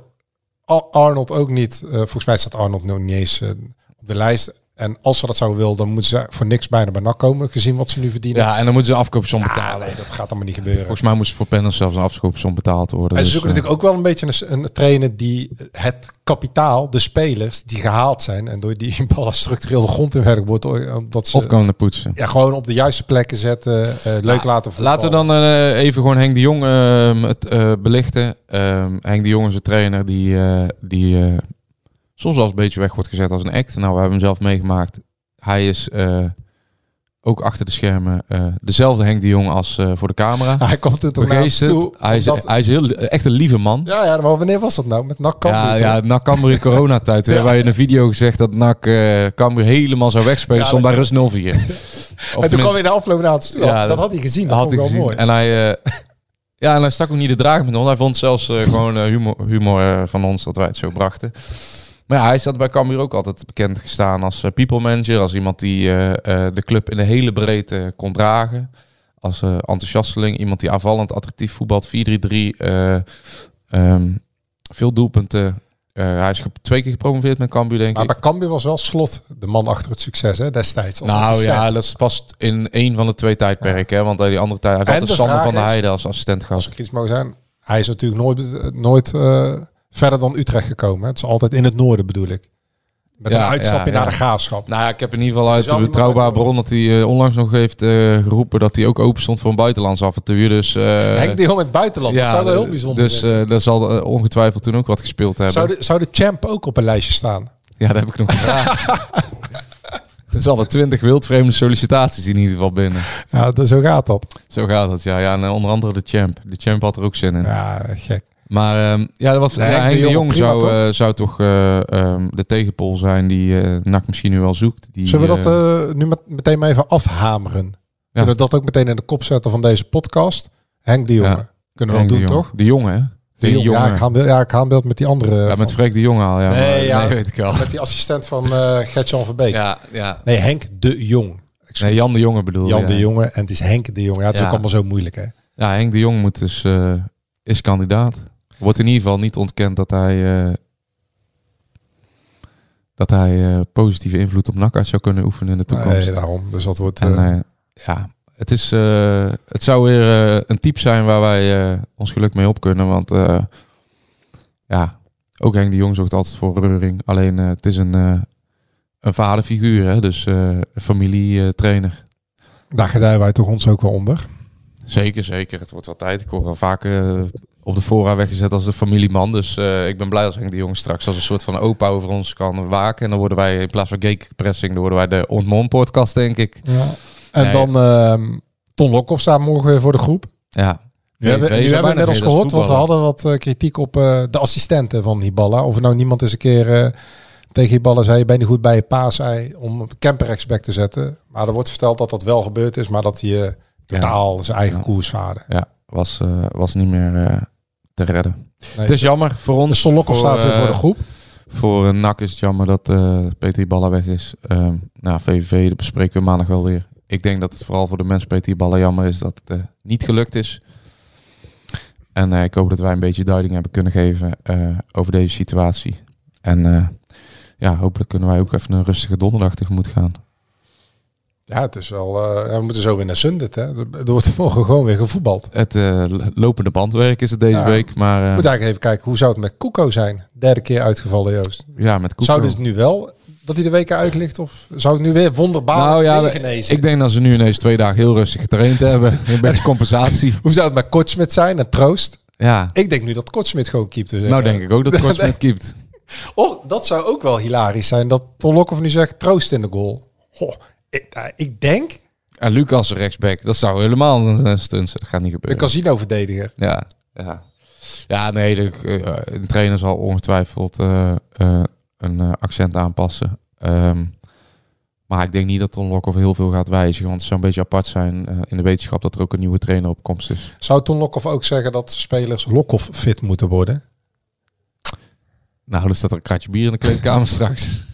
Ar- Arnold ook niet. Eh, volgens mij staat Arnold nog niet eens eh, op de lijst. En als ze dat zouden willen, dan moeten ze voor niks bijna bij NAC komen, gezien wat ze nu verdienen. ja, en dan moeten ze een afkoopsom Ah, betalen. nee, dat gaat allemaal niet gebeuren. Volgens mij moest voor Penners zelfs een afkoopsom betaald worden. En ze dus, zoeken eh, natuurlijk ook wel een beetje een, een trainer die het kapitaal, de spelers die gehaald zijn en door die [LAUGHS] ballen structureel de grond in werk wordt, dat ze op kunnen poetsen. ja, gewoon op de juiste plekken zetten, eh, leuk laten voetballen. Laten we dan eh, even gewoon Henk de Jong ehm, het eh, belichten. Ehm, Henk de Jong is een trainer die, eh, die eh, soms wel eens een beetje weg wordt gezet als een act. Nou, we hebben hem zelf meegemaakt. Hij is eh, ook achter de schermen eh, dezelfde Henk de Jong als eh, voor de camera. [LAUGHS] Hij komt er toch naar toe. Hij is, omdat- hij is heel, echt een lieve man. ja, ja, maar wanneer was dat nou? Met NAC Cambuur, Ja, ja, na Cambuur in [LAUGHS] coronatijd. We Ja. hebben in een video gezegd dat NAC Cambuur helemaal zou wegspelen. Ja, stond bij rust 0-4. [LAUGHS] Of en toen kwam hij de afloop naar toe. Ja, dat, had hij gezien. Dat had ik wel gezien. mooi. En hij, ja, en hij stak ook niet de draak met ons. Hij vond zelfs gewoon humor, humor van ons dat wij het zo brachten. Maar ja, hij staat bij Cambuur ook altijd bekend gestaan als eh, people manager. Als iemand die eh, eh, de club in de hele breedte kon dragen. Als eh, enthousiasteling. Iemand die aanvallend, attractief voetbalt. 4-3-3. eh, ehm, veel doelpunten. Hij is twee keer gepromoveerd met Cambuur, denk Maar ik. bij Cambuur was wel Slot de man achter het succes hè, destijds. Als Nou assistent. ja, dat past in één van de twee tijdperken. Hè? Want die andere tijd... Hij had de Sander van der Heijden als assistent Als gehad. ik iets zijn. Hij is natuurlijk nooit, nooit verder dan Utrecht gekomen. Het is altijd in het noorden bedoel ik. Met Ja, een uitstapje ja, ja. naar de graafschap. Nou ja, ik heb in ieder geval uit de betrouwbare bron dat hij eh, onlangs nog heeft eh, geroepen dat hij ook open stond voor een buitenlands avontuur. Dus, eh, Henk de Jong in het buitenland. dat zou wel heel bijzonder Dus zijn. eh daar zal eh, ongetwijfeld toen ook wat gespeeld hebben. zou, de, zou de champ ook op een lijstje staan? Ja, dat heb ik nog gevraagd. [LAUGHS] er zal twintig wildvreemde sollicitaties in ieder geval binnen. Ja, dat- zo gaat dat. Zo gaat het, ja. ja en eh, onder andere de champ. De champ had er ook zin in. Ja, gek. Maar ehm, ja, dat was, Nee, ja, de Jong, Jong prima, zou, toch? eh, zou toch eh, ehm, de tegenpol zijn die eh NAC misschien nu wel zoekt. Die, Zullen we dat nu met, meteen maar even afhameren? ja, Kunnen we dat ook meteen in de kop zetten van deze podcast? Henk de Jonge. Ja. Kunnen we Henk de doen, toch? De jongen, hè? De Jong. Ja, ik ga, ja, ik ga beeld met die andere. Ja, van- met Freek de Jong al, ja. Nee, maar- ja. nee, weet ik al. met die assistent van eh Gertjan Verbeek. Ja, ja. Nee, Henk de Jong. Nee, Jan de Jonge bedoel Jan de Jonge en het is Henk de Jong. Ja, het is ook allemaal zo moeilijk, hè? Ja, Henk de Jong moet dus, is kandidaat. Wordt in ieder geval niet ontkend dat hij, eh, dat hij eh, positieve invloed op NAC uit zou kunnen oefenen in de toekomst. Nee, daarom. Dus dat wordt... en, eh, ja, het, is, het zou weer een type zijn waar wij ons geluk mee op kunnen. Want ja, ook Henk de Jong zorgt altijd voor reuring. Alleen het is een, een vaderfiguur, hè? dus een familietrainer. daar gedijden wij toch ons ook wel onder. Zeker, zeker. Het wordt wel tijd. Ik word al vaak eh, op de fora weggezet als de familieman. Dus eh, ik ben blij als Henk de Jong straks als een soort van opa over ons kan waken. En dan worden wij in plaats van geekpressing, dan worden wij de Ontmon podcast, denk ik. Ja. En Nee. dan ehm Ton Lokhoff staat morgen weer voor de groep. Ja. Nu hebben, nu hebben we dat is gehoord, want we hadden wat eh, kritiek op eh, de assistenten van Hiballa. Of nou niemand eens een keer tegen Hiballa zei, je bent niet goed bij je paas om camper back te zetten. Maar er wordt verteld dat dat wel gebeurd is, maar dat hij totaal zijn eigen Ja. koers varen. Ja, was, was niet meer te redden. Nee. Het is jammer voor ons. Voor, staat weer eh, voor de groep. Voor een NAC is het jammer dat eh Peter Balla weg is. Ehm nou, VVV, dat bespreken we maandag wel weer. Ik denk dat het vooral voor de mensen Peter Balla jammer is dat het eh, niet gelukt is. En eh, ik hoop dat wij een beetje duiding hebben kunnen geven eh, over deze situatie. En eh, ja, hopelijk kunnen wij ook even een rustige donderdag tegemoet gaan. Ja, het is wel... eh, we moeten zo weer naar Sundet, hè. Er wordt morgen gewoon weer gevoetbald. Het eh, lopende bandwerk is het deze Ja. week, maar We eh, moeten eigenlijk even kijken, hoe zou het met Koeko zijn? Derde keer uitgevallen, Joost. ja, met Koeko. Zou het nu wel dat hij de weken uit ligt? Of zou het nu weer wonderbaarlijk Nou ja, genezen? ik denk dat ze nu ineens twee dagen heel rustig getraind hebben. [LAUGHS] Een beetje compensatie. Hoe zou het met Kortsmit zijn en Troost? Ja, Ik denk nu dat Kortsmit gewoon keept. Dus nou denk ik ook dat [LAUGHS] Kortsmit keept. Oh, dat zou ook wel hilarisch zijn. Dat Ton Lokhoff nu zegt, Troost in de goal. Goh, ik, eh, ik denk En Lucas rechtsback, dat zou helemaal een stunt zijn. Dat gaat niet de gebeuren. casino-verdediger. Ja, ja. Ja, nee, de, eh, een trainer zal ongetwijfeld eh, een accent aanpassen. Ehm, maar ik denk niet dat Ton Lokhoff heel veel gaat wijzigen. Want het zou een beetje apart zijn in de wetenschap dat er ook een nieuwe trainer op komst is. Zou Ton Lokhoff ook zeggen dat spelers Lokhoff fit moeten worden? Nou, dan staat er een kratje bier in de kleedkamer [LAUGHS] straks.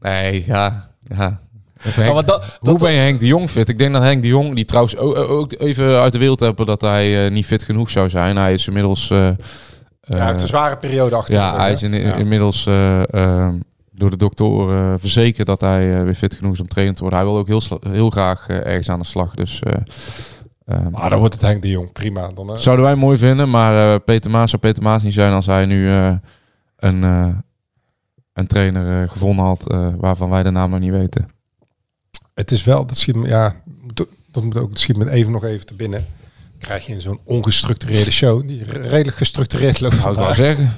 Nee, ja. ja. Henk- dat- Hoe dat- ben je Henk de Jong fit? Ik denk dat Henk de Jong, die trouwens ook, ook even uit de wereld hebben dat hij eh, niet fit genoeg zou zijn. Hij is inmiddels... eh, ja, hij heeft eh, een zware periode achter ja, hij is in, Ja. inmiddels eh, ehm, door de doktoren verzekerd dat hij weer fit genoeg is om trainer te worden. Hij wil ook heel, heel graag ergens aan de slag. Dus eh, ehm, Maar dan wordt het Henk de Jong. Prima. Dan, zouden wij mooi vinden. Maar eh, Peter Maas zou Peter Maas niet zijn als hij nu eh, een, eh, een trainer gevonden had eh, waarvan wij de naam nog niet weten. Het is wel, dat schiet me, ja, dat- moet ook, dat schiet me even nog even te binnen. Krijg je in zo'n ongestructureerde show, die redelijk gestructureerd loopt. Zou ik wel zeggen. [LAUGHS]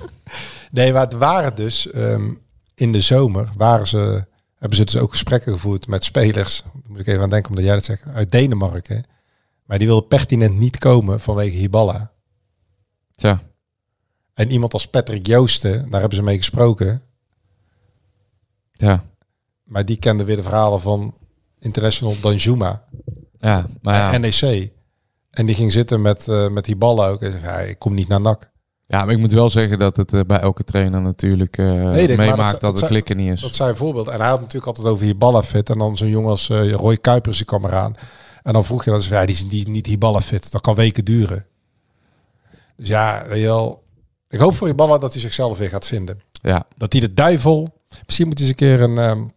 Nee, maar het waren dus ehm, in de zomer, waren ze, hebben ze dus ook gesprekken gevoerd met spelers. Daar moet ik even aan denken, omdat jij dat zegt, uit Denemarken. Maar die wilden pertinent niet komen vanwege Hiballa. Tja, En iemand als Patrick Joosten, daar hebben ze mee gesproken. ja. Maar die kende weer de verhalen van International Danjuma. Ja, maar ja. NEC. En die ging zitten met, eh met die ballen ook. En zei, ja, ik kom niet naar NAC. ja, maar ik moet wel zeggen dat het eh, bij elke trainer natuurlijk eh, ik, maar meemaakt dat- dat, dat het klikken niet is. Dat zijn voorbeeld. En hij had natuurlijk altijd over Hiballa fit. En dan zo'n jongen als eh, Roy Kuipers, die kwam eraan. En dan vroeg je dat ze, ja, die is die is niet Hiballa fit. Dat kan weken duren. Dus ja, weet je wel. Ik hoop voor Hiballa dat hij zichzelf weer gaat vinden. Ja, Dat hij de duivel... Misschien moet hij eens een keer een, ehm, een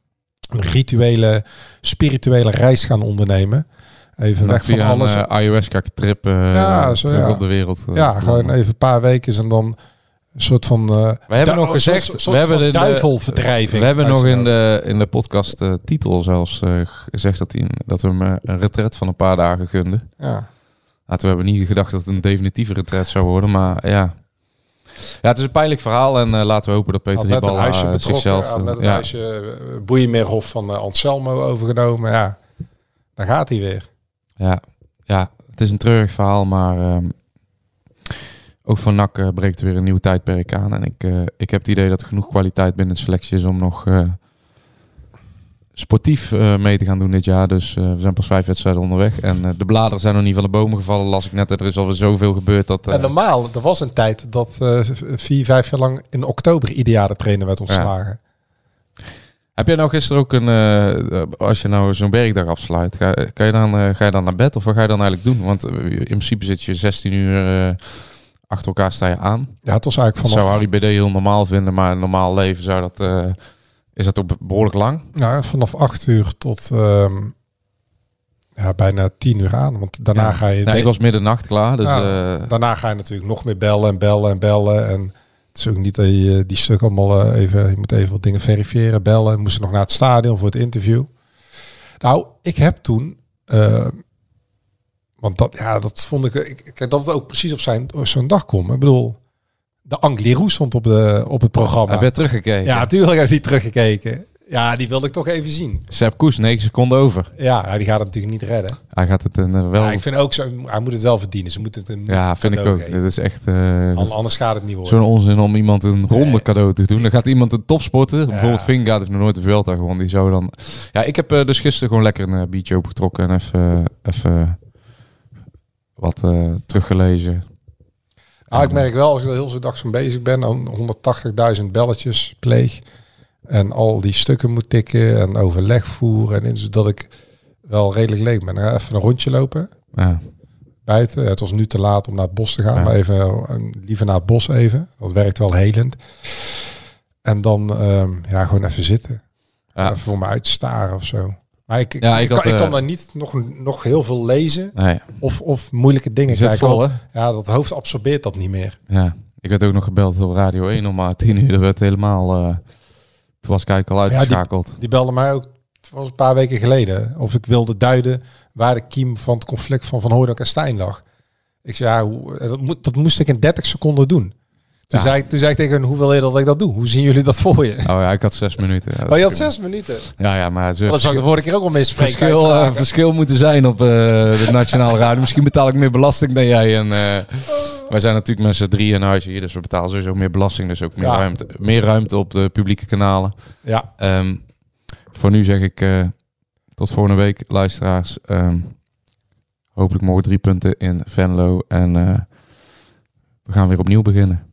rituele, spirituele reis gaan ondernemen. Even weg van alles. een uh, iOS-trip uh, Ja, zo, terug ja. op de wereld. eh, Ja, gewoon even een paar weken en dan een soort van. eh, We hebben nog een gezegd, soort- we hebben in de- duivelverdrijving. We hebben nog in de, in de podcast eh, titel zelfs eh, gezegd dat, hij, dat we hem eh, een retret van een paar dagen gunden. Ja. Nou, toen hebben we niet gedacht dat het een definitieve retret zou worden, maar ja. Ja, het is een pijnlijk verhaal en eh, laten we hopen dat Peter Hiballa, huisje eh, zichzelf... Had net een ja, huisje eh, Boeienmeerhof van eh, Anselmo overgenomen. Ja, dan gaat hij weer. ja, ja, het is een treurig verhaal, maar ehm, ook van NAC eh, breekt er weer een nieuw tijdperk aan. En ik, eh, ik heb het idee dat er genoeg kwaliteit binnen de selectie is om nog eh, sportief eh, mee te gaan doen dit jaar. Dus eh, we zijn pas vijf wedstrijden onderweg. En eh, de bladeren zijn nog niet van de bomen gevallen, las ik net. Er is alweer zoveel gebeurd dat... En normaal, er was een tijd dat vier, vijf jaar lang in oktober ieder jaar de trainer werd ontslagen. Heb jij nou gisteren ook een, als je nou zo'n werkdag afsluit, ga, kan je dan, ga je dan naar bed of wat ga je dan eigenlijk doen? Want in principe zit je 16 uur achter elkaar sta je aan. Ja, het was eigenlijk Dat vanaf, zou Harry BD heel normaal vinden, maar een normaal leven zou dat, is dat ook behoorlijk lang? nou, vanaf acht uur tot ehm, ja, bijna tien uur aan. Want daarna Ja. ga je... Nou, ik was middernacht klaar, dus Ja, eh, Daarna ga je natuurlijk nog meer bellen en bellen en bellen. En het is ook niet dat je die stuk allemaal eh, even... Je moet even wat dingen verifiëren, bellen. Moest nog naar het stadion voor het interview. Nou, ik heb toen... eh, want dat, ja, dat vond ik... ik kijk, dat het ook precies op zijn zo'n dag komt. Ik bedoel, de Angliru stond op, de, op het programma. hij werd teruggekeken. Ja, natuurlijk heb niet teruggekeken. Ja, die wilde ik toch even zien. Sepp Koes, 9 seconden over. Ja, die gaat het natuurlijk niet redden. Hij gaat het een, eh, wel... Ja, ik vind ook zo, hij moet het wel verdienen. Ze moeten het een ja, vind ik ook. geven. Dit is echt... An- Anders gaat het niet worden. Zo'n onzin om iemand een ronde cadeau te doen. Dan gaat iemand een topsporter. Bijvoorbeeld Vingaard heeft nog nooit een Vuelta gewonnen. Die zou dan... Ja, ik heb eh, dus gisteren gewoon lekker een uh, biertje opgetrokken. En even, even wat teruggelezen. Ah, ik merk wel, als ik er heel zo dag zo bezig ben, dan 180.000 belletjes pleeg. En al die stukken moet tikken en overleg voeren. En in- dat ik wel redelijk leeg ben. Dan even een rondje lopen Ja, buiten. Het was nu te laat om naar het bos te gaan, Ja. maar even eh, liever naar het bos even. Dat werkt wel helend. En dan ehm, ja, gewoon even zitten. Ja. Even voor me uitstaren of zo. Maar ik, Ja, ik, ik kan, ik eh, kan daar niet nog, nog heel veel lezen nee, of, of moeilijke dingen kijken. vol want-? Ja, dat hoofd absorbeert dat niet meer. Ja, ik werd ook nog gebeld door Radio 1 om maar tien uur. Dat werd helemaal... eh toen was ik eigenlijk al die- uitgeschakeld. Die belde mij ook, het was een paar weken geleden, of ik wilde duiden waar de kiem van het conflict van Van Hooydonk en Stijn lag. Ik zei, ja, hoe, dat, moet, dat moest ik in 30 seconden doen. Toen, Ja. zei ik, toen zei ik tegen hoe wil je dat ik dat doe? Hoe zien jullie dat voor je? Oh ja, ik had zes minuten. Ja, Oh, je had zes minuten. Ja, ja, maar... Ze Dat zou ik de vorige keer ook al mee spreken. verschil, eh, verschil moeten zijn op eh, de nationale radio. Misschien betaal ik meer belasting dan jij. En, eh, wij zijn natuurlijk met z'n drieën in huis hier, dus we betalen sowieso meer belasting. Dus ook meer, Ja. ruimte, meer ruimte op de publieke kanalen. Ja, Ehm, voor nu zeg ik tot volgende week, luisteraars. Ehm, hopelijk morgen drie punten in Venlo. En we gaan weer opnieuw beginnen.